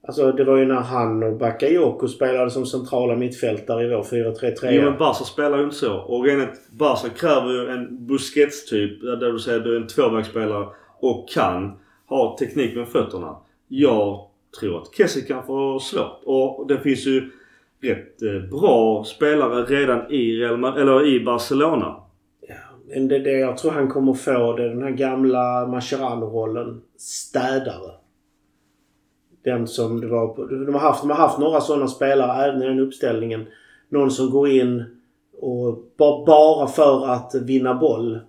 Alltså det var ju när han och Bakayoko spelade som centrala mittfältare i vår 4-3-3. Jo men Barca spelar ju inte så. Och rent Barca kräver ju en Busquets-typ. Där du säger du är en tvåvägsspelare och kan ha teknik med fötterna. Jag tror att Kessie kan få svårt. Och det finns ju rätt eh, bra spelare redan i, Real, eller i Barcelona. Ja, men det, det jag tror han kommer få det är den här gamla Mascherano-rollen. Städare. Den som det var på, de, har haft, de har haft några sådana spelare även i den uppställningen. Någon som går in och bara, bara för att vinna boll.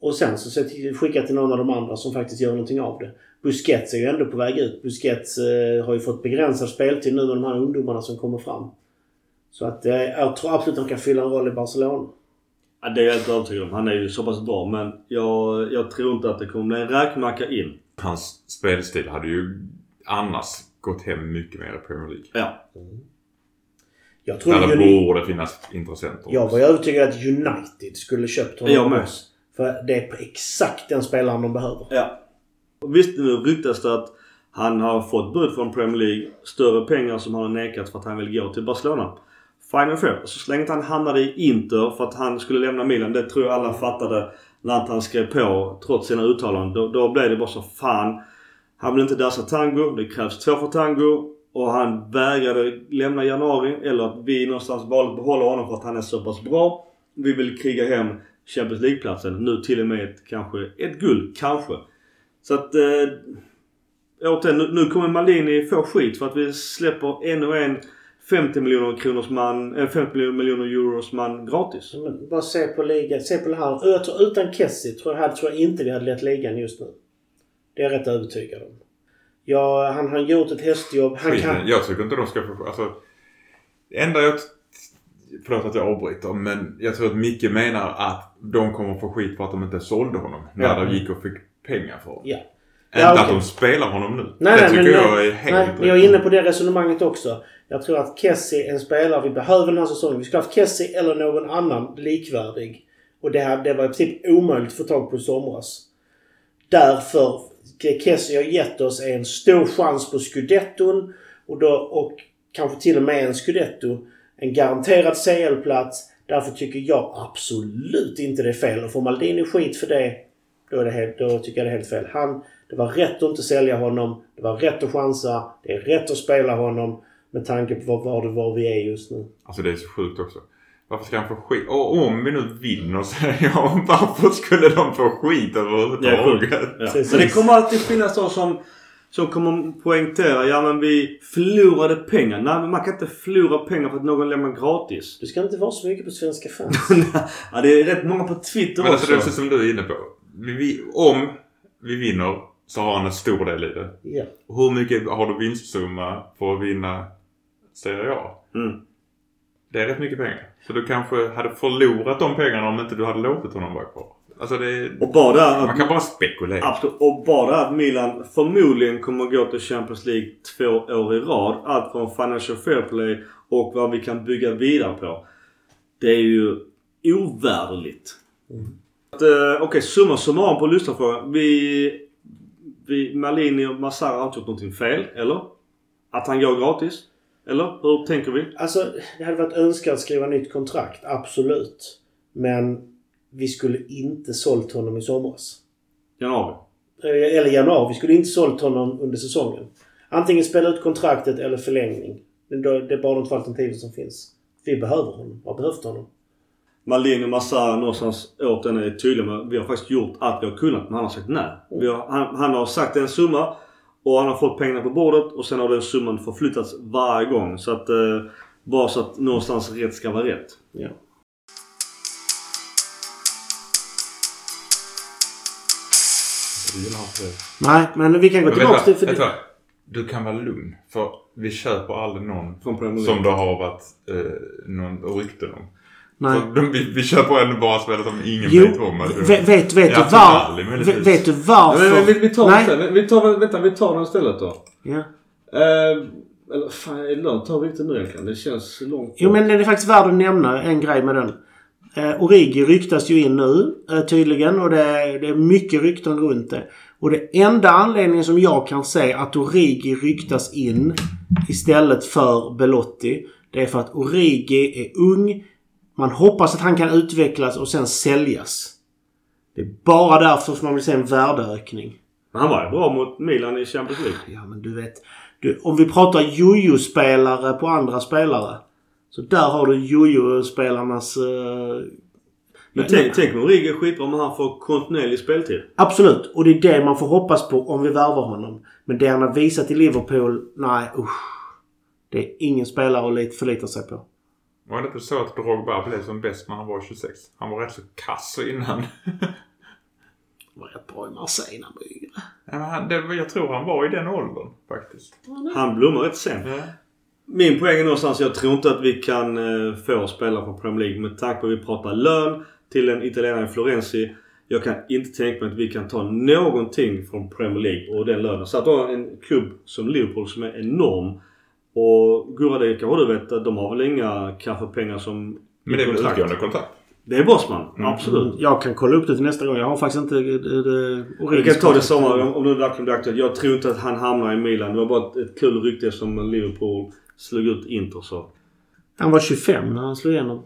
Och sen så skickar till någon av de andra som faktiskt gör någonting av det. Busquets är ju ändå på väg ut. Busquets eh, har ju fått begränsad speltid nu med de här ungdomarna som kommer fram. Så att eh, jag tror absolut att han kan fylla en roll i Barcelona. Ja, det är jag helt övertygad om. Han är ju så pass bra. Men jag, jag tror inte att det kommer bli en räkmacka in. Hans spelstil hade ju annars gått hem mycket mer i Premier League. Ja. Jag tror Där det borde finnas intressenter. Jag var övertygad att United skulle köpt honom Jag med. För det är exakt den spelaren de behöver. Ja. Visst nu ryktas det att han har fått bud från Premier League. Större pengar som han har nekat för att han vill gå till Barcelona. Fine and fair. Så länge inte han hamnade i Inter för att han skulle lämna Milan. Det tror jag alla fattade när han skrev på trots sina uttalanden. Då, då blev det bara så fan. Han vill inte dansa tango. Det krävs två för tango. Och han vägrade lämna i januari. Eller att vi någonstans valde att behålla honom för att han är så pass bra. Vi vill kriga hem Champions League-platsen. Nu till och med ett, kanske ett guld. Kanske. Så att... Eh, återigen, nu, nu kommer Malini få skit för att vi släpper ännu en 50 miljoner kronors man, en 50 miljoner euros man gratis. Men bara se på ligan. Se på det här. Jag tror, utan Kessie tror jag, tror jag inte vi hade lett ligan just nu. Det är jag rätt övertygad om. Ja, han har gjort ett hästjobb. Han Skiten, kan... Jag tycker inte de ska få... Alltså, det enda jag... Förlåt att jag avbryter men jag tror att Micke menar att de kommer få skit för att de inte sålde honom. När Ja. de gick och fick pengar för. Ja. Inte Ja, att okej. de spelar honom nu. Nej, det nej, tycker men, jag är helt nej, men jag är inne på det resonemanget också. Jag tror att Kessie är en spelare vi behöver den här säsongen. Vi ska ha haft Kessie eller någon annan likvärdig. Och det, här, det var i princip omöjligt att få tag på i somras. Därför, det Kessie har gett oss är en stor chans på scudetton. Och, då, och kanske till och med en scudetto. En garanterad CL-plats. Därför tycker jag absolut inte det är fel. Och får Maldini skit för det, då, är det helt, då tycker jag det är helt fel. Han, det var rätt att inte sälja honom. Det var rätt att chansa. Det är rätt att spela honom. Med tanke på var, var, det- var vi är just nu. Alltså det är så sjukt också. Varför ska han få skit? Och om vi nu vinner säger <laughs> jag, varför skulle de få skit överhuvudtaget? Ja. Precis. Men det kommer alltid finnas de som, som kommer poängtera ja men vi förlorade pengar. Nej men man kan inte förlora pengar för att någon lämnar gratis. Du ska inte vara så mycket på svenska fans. <laughs> ja, det är rätt många på Twitter Men alltså också. det är precis som du är inne på. Vi, om vi vinner så har han en stor del i det. ja. Hur mycket har du vinstsumma för att vinna Serie A? Mm. Det är rätt mycket pengar. Så du kanske hade förlorat de pengarna om inte du hade låtit honom vara kvar. Alltså det. Och bara Man kan bara spekulera. absolut, och bara att Milan förmodligen kommer att gå till Champions League två år i rad. Allt från Financial Fair Play och vad vi kan bygga vidare på. Det är ju ovärderligt. Att, eh, Okej, summa summarum på lyssnarfrågan. Vi, vi, Malini och Massara har inte gjort någonting fel, eller? Att han går gratis? Eller? Hur tänker vi? Alltså, det hade varit önskvärt att skriva nytt kontrakt. Absolut. Men vi skulle inte sålt honom i somras. Januari? Eh, Eller januari. Vi skulle inte sålt honom under säsongen. Antingen spela ut kontraktet eller förlängning. Det är bara de två alternativen som finns. Vi behöver honom. Har behövt honom. Malin och Massar någonstans åt den är tydliga med vi har faktiskt gjort allt vi har kunnat men han har sagt nej. Mm. Har, han, han, har sagt en summa och han har fått pengarna på bordet och sen har den summan förflyttats varje gång. Så att eh, bara så att någonstans rätt ska vara rätt. Ja. Nej, men vi kan gå tillbaka till... För vänta, du kan vara lugn. För vi köper aldrig någon som det har varit eh, någon rykten om nej. Så de, vi, vi köper ändå bara spelare som ingen Jo, vet om. vet, vet, vet, Ja, du var, vet, du varför? men, vi, vi tar den Nej. Vi tar, vänta, vi tar den istället då. Ja. Eh, eller fan, lönt? Tar vi inte nu egentligen? Det känns långt Jo bort. men det är faktiskt värt att nämna en grej med den. Eh, Origi ryktas ju in nu eh, tydligen och det är, det är mycket rykten runt det. Och det enda anledningen som jag kan se att Origi ryktas in istället för Belotti. Det är för att Origi är ung. Man hoppas att han kan utvecklas och sen säljas. Det är bara därför som man vill se en värdeökning. Men han var ju bra mot Milan i Champions League. Ja men du vet. Du, om vi pratar jojo-spelare på andra spelare. Så där har du jojo-spelarnas... eh, Men tänk, tänk om Origi är skitbra om han får kontinuerlig speltid. Absolut. Och det är det man får hoppas på om vi värvar honom. Men det han har visat i Liverpool, nej usch. Det är ingen spelare att lit- förlita sig på. Var det inte så att Drogba blev som bäst när han var 26? Han var rätt så kass innan. Det var rätt bra i Marseille när han var yngre. Ja, men han, det, jag tror han var i den åldern faktiskt. Han blommar rätt sent. Ja. Min poäng är någonstans jag tror inte att vi kan eh, få spelare från Premier League med tanke på att vi pratar lön till en italienare i Florenzi. Jag kan inte tänka mig att vi kan ta någonting från Premier League och den lönen. Så att då en klubb som Liverpool som är enorm och Gurra det kanske du vet att de har väl inga kaffepengar som Men det är väl utgående kontrakt? Det är Bosman, Mm. absolut. Jag kan kolla upp det till nästa gång. Jag har faktiskt inte... Uh, uh, Vi kan ta det sommar om, om det verkligen blir aktuellt. Jag tror inte att han hamnar i Milan. Det var bara ett, ett kul rykte som Liverpool slog ut Inter så. Han var 25 när han slog igenom.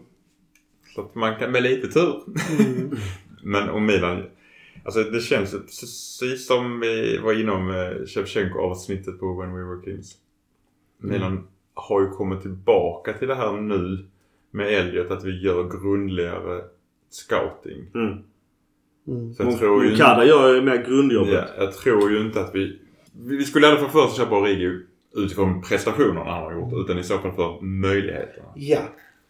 Så att man kan med lite tur. <laughs> Men om Milan... Alltså det känns precis som vi var inom eh, Shevchenko avsnittet på When We Were Kings. Milan har ju kommit tillbaka till det här nu med Elliot att vi gör grundligare scouting. Mm. Mm. Så jag tror ju... Mokada gör ju mer grundjobbet. Ja, jag tror ju inte att vi... Vi skulle aldrig få för oss att köpa Origi utifrån prestationerna han har gjort. Utan i så fall för möjligheterna. Ja.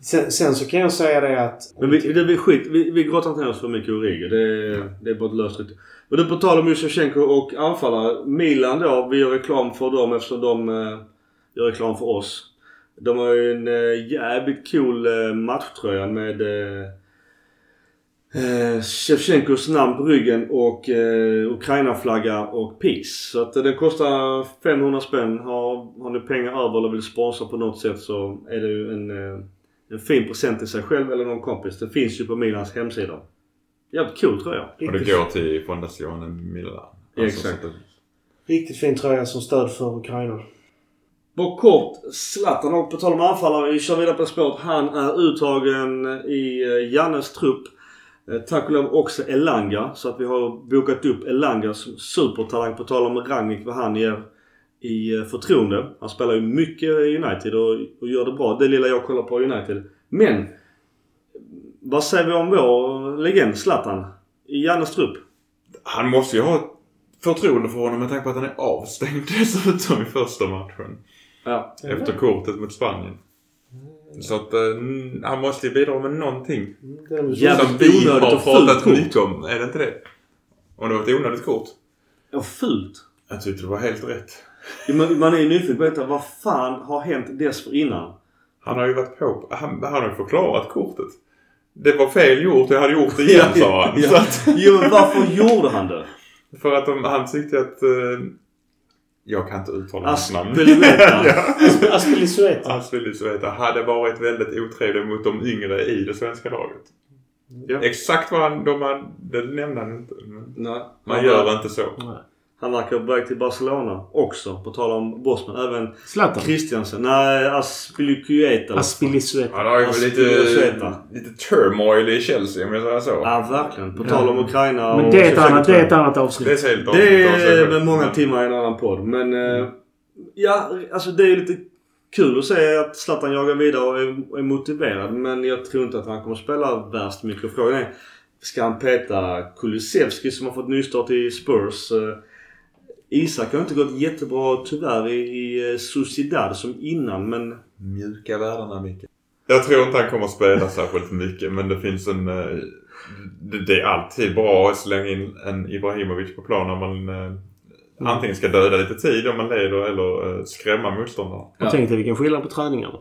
Sen, sen så kan jag säga det att... Men vi, det blir skit. Vi, vi grottar inte ner oss för mycket i Origi. Det, det är bara ett löst rykte. Men det på tal om just Shevchenko och anfallare. Milan då. Vi gör reklam för dem eftersom de eh, gör reklam för oss. De har ju en eh, jävligt cool eh, matchtröja med eh, eh, Shevchenkos namn på ryggen och eh, Ukraina-flagga och Peace. Så att den kostar 500 spänn. Har, har ni pengar över eller vill sponsra på något sätt så är det ju en, en fin present till sig själv eller någon kompis. Det finns ju på Milans hemsida. Jävligt cool tror jag. Och det går till Fondazione Milan. Ja, exakt. Riktigt fin tröja som stöd för Ukraina. Bara kort. Zlatan och på tal om anfallare. Vi kör vidare på spåret. Han är uttagen i eh, Jannes trupp. Eh, tack och lov också Elanga. Så att vi har bokat upp Elanga som supertalang. På tal om Rangnick vad han ger i eh, förtroende. Han spelar ju mycket i United och, gör det bra. Det lilla jag kollar på United. Men. Vad säger vi om vår legend Zlatan? I Jannes trupp. Han måste ju ha förtroende för honom med tanke på att han är avstängd <laughs> dessutom i första matchen. Ja. Efter kortet mot Spanien. Så att eh, han måste ju bidra med någonting. Jävligt Som vi har pratat mycket om. Är det inte det? Om det var ett onödigt kort. Ja, fult. Jag tyckte det var helt rätt. Ja, Man, man är ju nyfiken på att veta vad fan har hänt dessförinnan? Han har ju varit på... Han, han har ju förklarat kortet. Det var fel gjort. Jag hade gjort det igen <laughs> sa han. Så Ja. att, Jo men varför gjorde han det? för att de, han tyckte att... Eh, jag kan inte uttala hans namn. <laughs> Aspilicueta. Aspeliveta hade varit väldigt otrevlig mot de yngre i det svenska laget. Ja. Exakt vad han... De han det nämnde han inte. Nej. man gör var- inte så. Han verkar vara på väg till Barcelona också. På tal om Bosman. Även Zlatan. Christiansen. Nej, Aspilicueta. Aspilicueta. Han har ju lite, lite turmoil i Chelsea om jag säger så. Ja, verkligen. På tal om Ukraina Men det är, ett annat, det är ett annat Det är avsnitt. ett helt Det avsnitt är med många timmar i en annan podd. Men eh, ja, alltså det är lite kul att se att Zlatan jagar vidare och är, är motiverad. Men jag tror inte att han kommer att spela värst mycket. Frågan är, ska han peta Kulusevski som har fått nystart i Spurs? Isak har inte gått jättebra tyvärr i, i eh, Sociedad som innan men... Mjuka värdena Micke. Jag tror inte han kommer att spela särskilt mycket men det finns en... eh, det, det är alltid bra att slänga in en Ibrahimovic på plan när man eh, antingen ska döda lite tid om man leder eller skrämma motståndarna. Jag Ja. tänkte vilken skillnad på träningarna.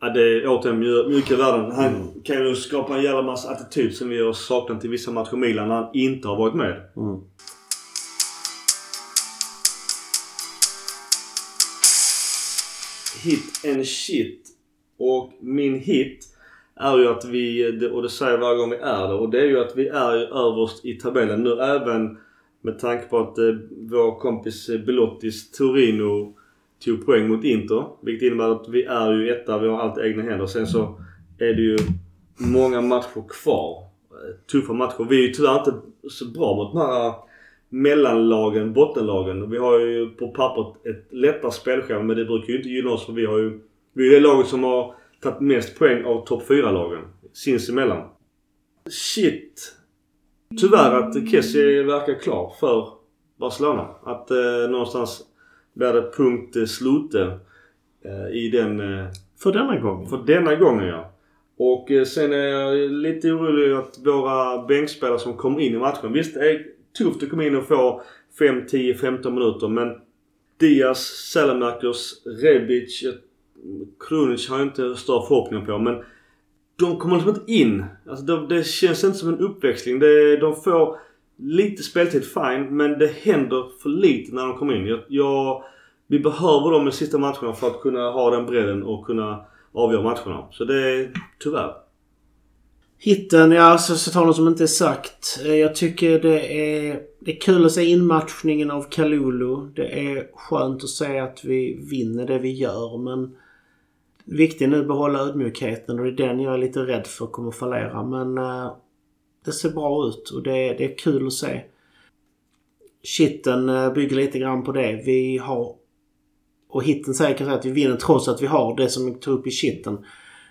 Ja, det är återigen mju- mjuka värden. Han kan ju skapa en jävla massa attityd som vi har saknat i vissa matcher Milan när han inte har varit med. Mm. Hit and shit. Och min hit är ju att vi, och det säger jag varje gång vi är där, och det är ju att vi är överst i tabellen nu även med tanke på att eh, vår kompis eh, Belottis Torino tog poäng mot Inter. Vilket innebär att vi är ju etta, vi har allt i egna händer. Sen så är det ju många matcher kvar. Eh, tuffa matcher. Vi är ju tyvärr inte så bra mot de här mellanlagen, bottenlagen. Vi har ju på pappret ett lättare spelschema men det brukar ju inte gynna oss för vi har ju... Vi är det laget som har tagit mest poäng av topp 4-lagen sinsemellan. Shit! Tyvärr att Kessie verkar klar för Barcelona. Att eh, någonstans blir det punkt eh, slute eh, i den eh, För denna gång. för denna gången ja. Och eh, sen är jag lite orolig att våra bänkspelare som kommer in i matchen. Visst tufft att komma in och få 5, 10, 15 minuter men Diaz, Salamakers, Rebic, Krunic har jag inte större förhoppningar på men de kommer liksom inte in. Alltså de, det känns inte som en uppväxling. Det, de får lite speltid, fine. Men det händer för lite när de kommer in. Jag, jag, vi behöver dem i sista matcherna för att kunna ha den bredden och kunna avgöra matcherna. Så det är tyvärr. Hitten, ja alltså, så, så tar något som inte är sagt. Eh, jag tycker det är, det är kul att se inmatchningen av Kalulu. Det är skönt att se att vi vinner det vi gör men viktigt nu att behålla ödmjukheten och det är den jag är lite rädd för kommer fallera. Men eh, det ser bra ut och det, det är kul att se. Shitten eh, bygger lite grann på det. Vi har... Och hitten säger kanske att vi vinner trots att vi har det som vi tog upp i shitten.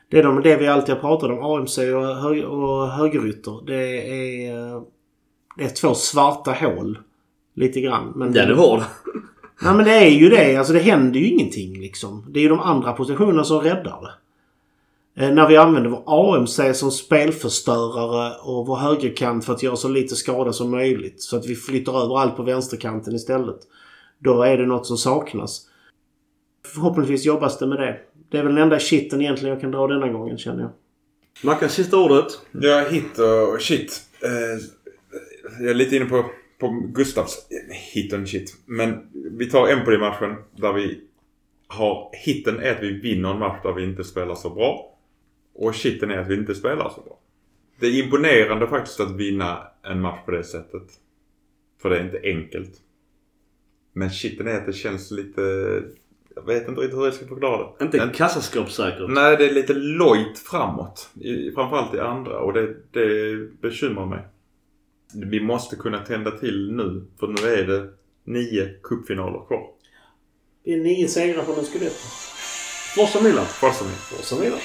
Det är de, det vi alltid har pratat om. AMC och, hög, och högerytter. Det är, eh, det är två svarta hål. Lite grann. Men Den är hård. <laughs> Nej men det är ju det. Alltså det händer ju ingenting liksom. Det är ju de andra positionerna som räddar det. Eh, när vi använder vår AMC som spelförstörare och vår högerkant för att göra så lite skada som möjligt. Så att vi flyttar över allt på vänsterkanten istället. Då är det något som saknas. Förhoppningsvis jobbas det med det. Det är väl den enda shitten egentligen jag kan dra denna gången känner jag. Mackan, sista ordet. Ja, hit och shit. Eh, jag är lite inne på, på Gustavs hit och shit. Men vi tar Empoli-matchen där vi har... Hitten är att vi vinner en match där vi inte spelar så bra. Och shitten är att vi inte spelar så bra. Det är imponerande faktiskt att vinna en match på det sättet. För det är inte enkelt. Men shitten är att det känns lite... Jag vet inte riktigt hur jag ska förklara det. Inte kassaskåpssäkert. Nej, det är lite lojt framåt. I, framförallt i andra och det, det bekymrar mig. Vi måste kunna tända till nu. För nu är det nio cupfinaler kvar. Det är nio segrar på en Scudetto. Forza Milan. Forza Milan. Forza Milan.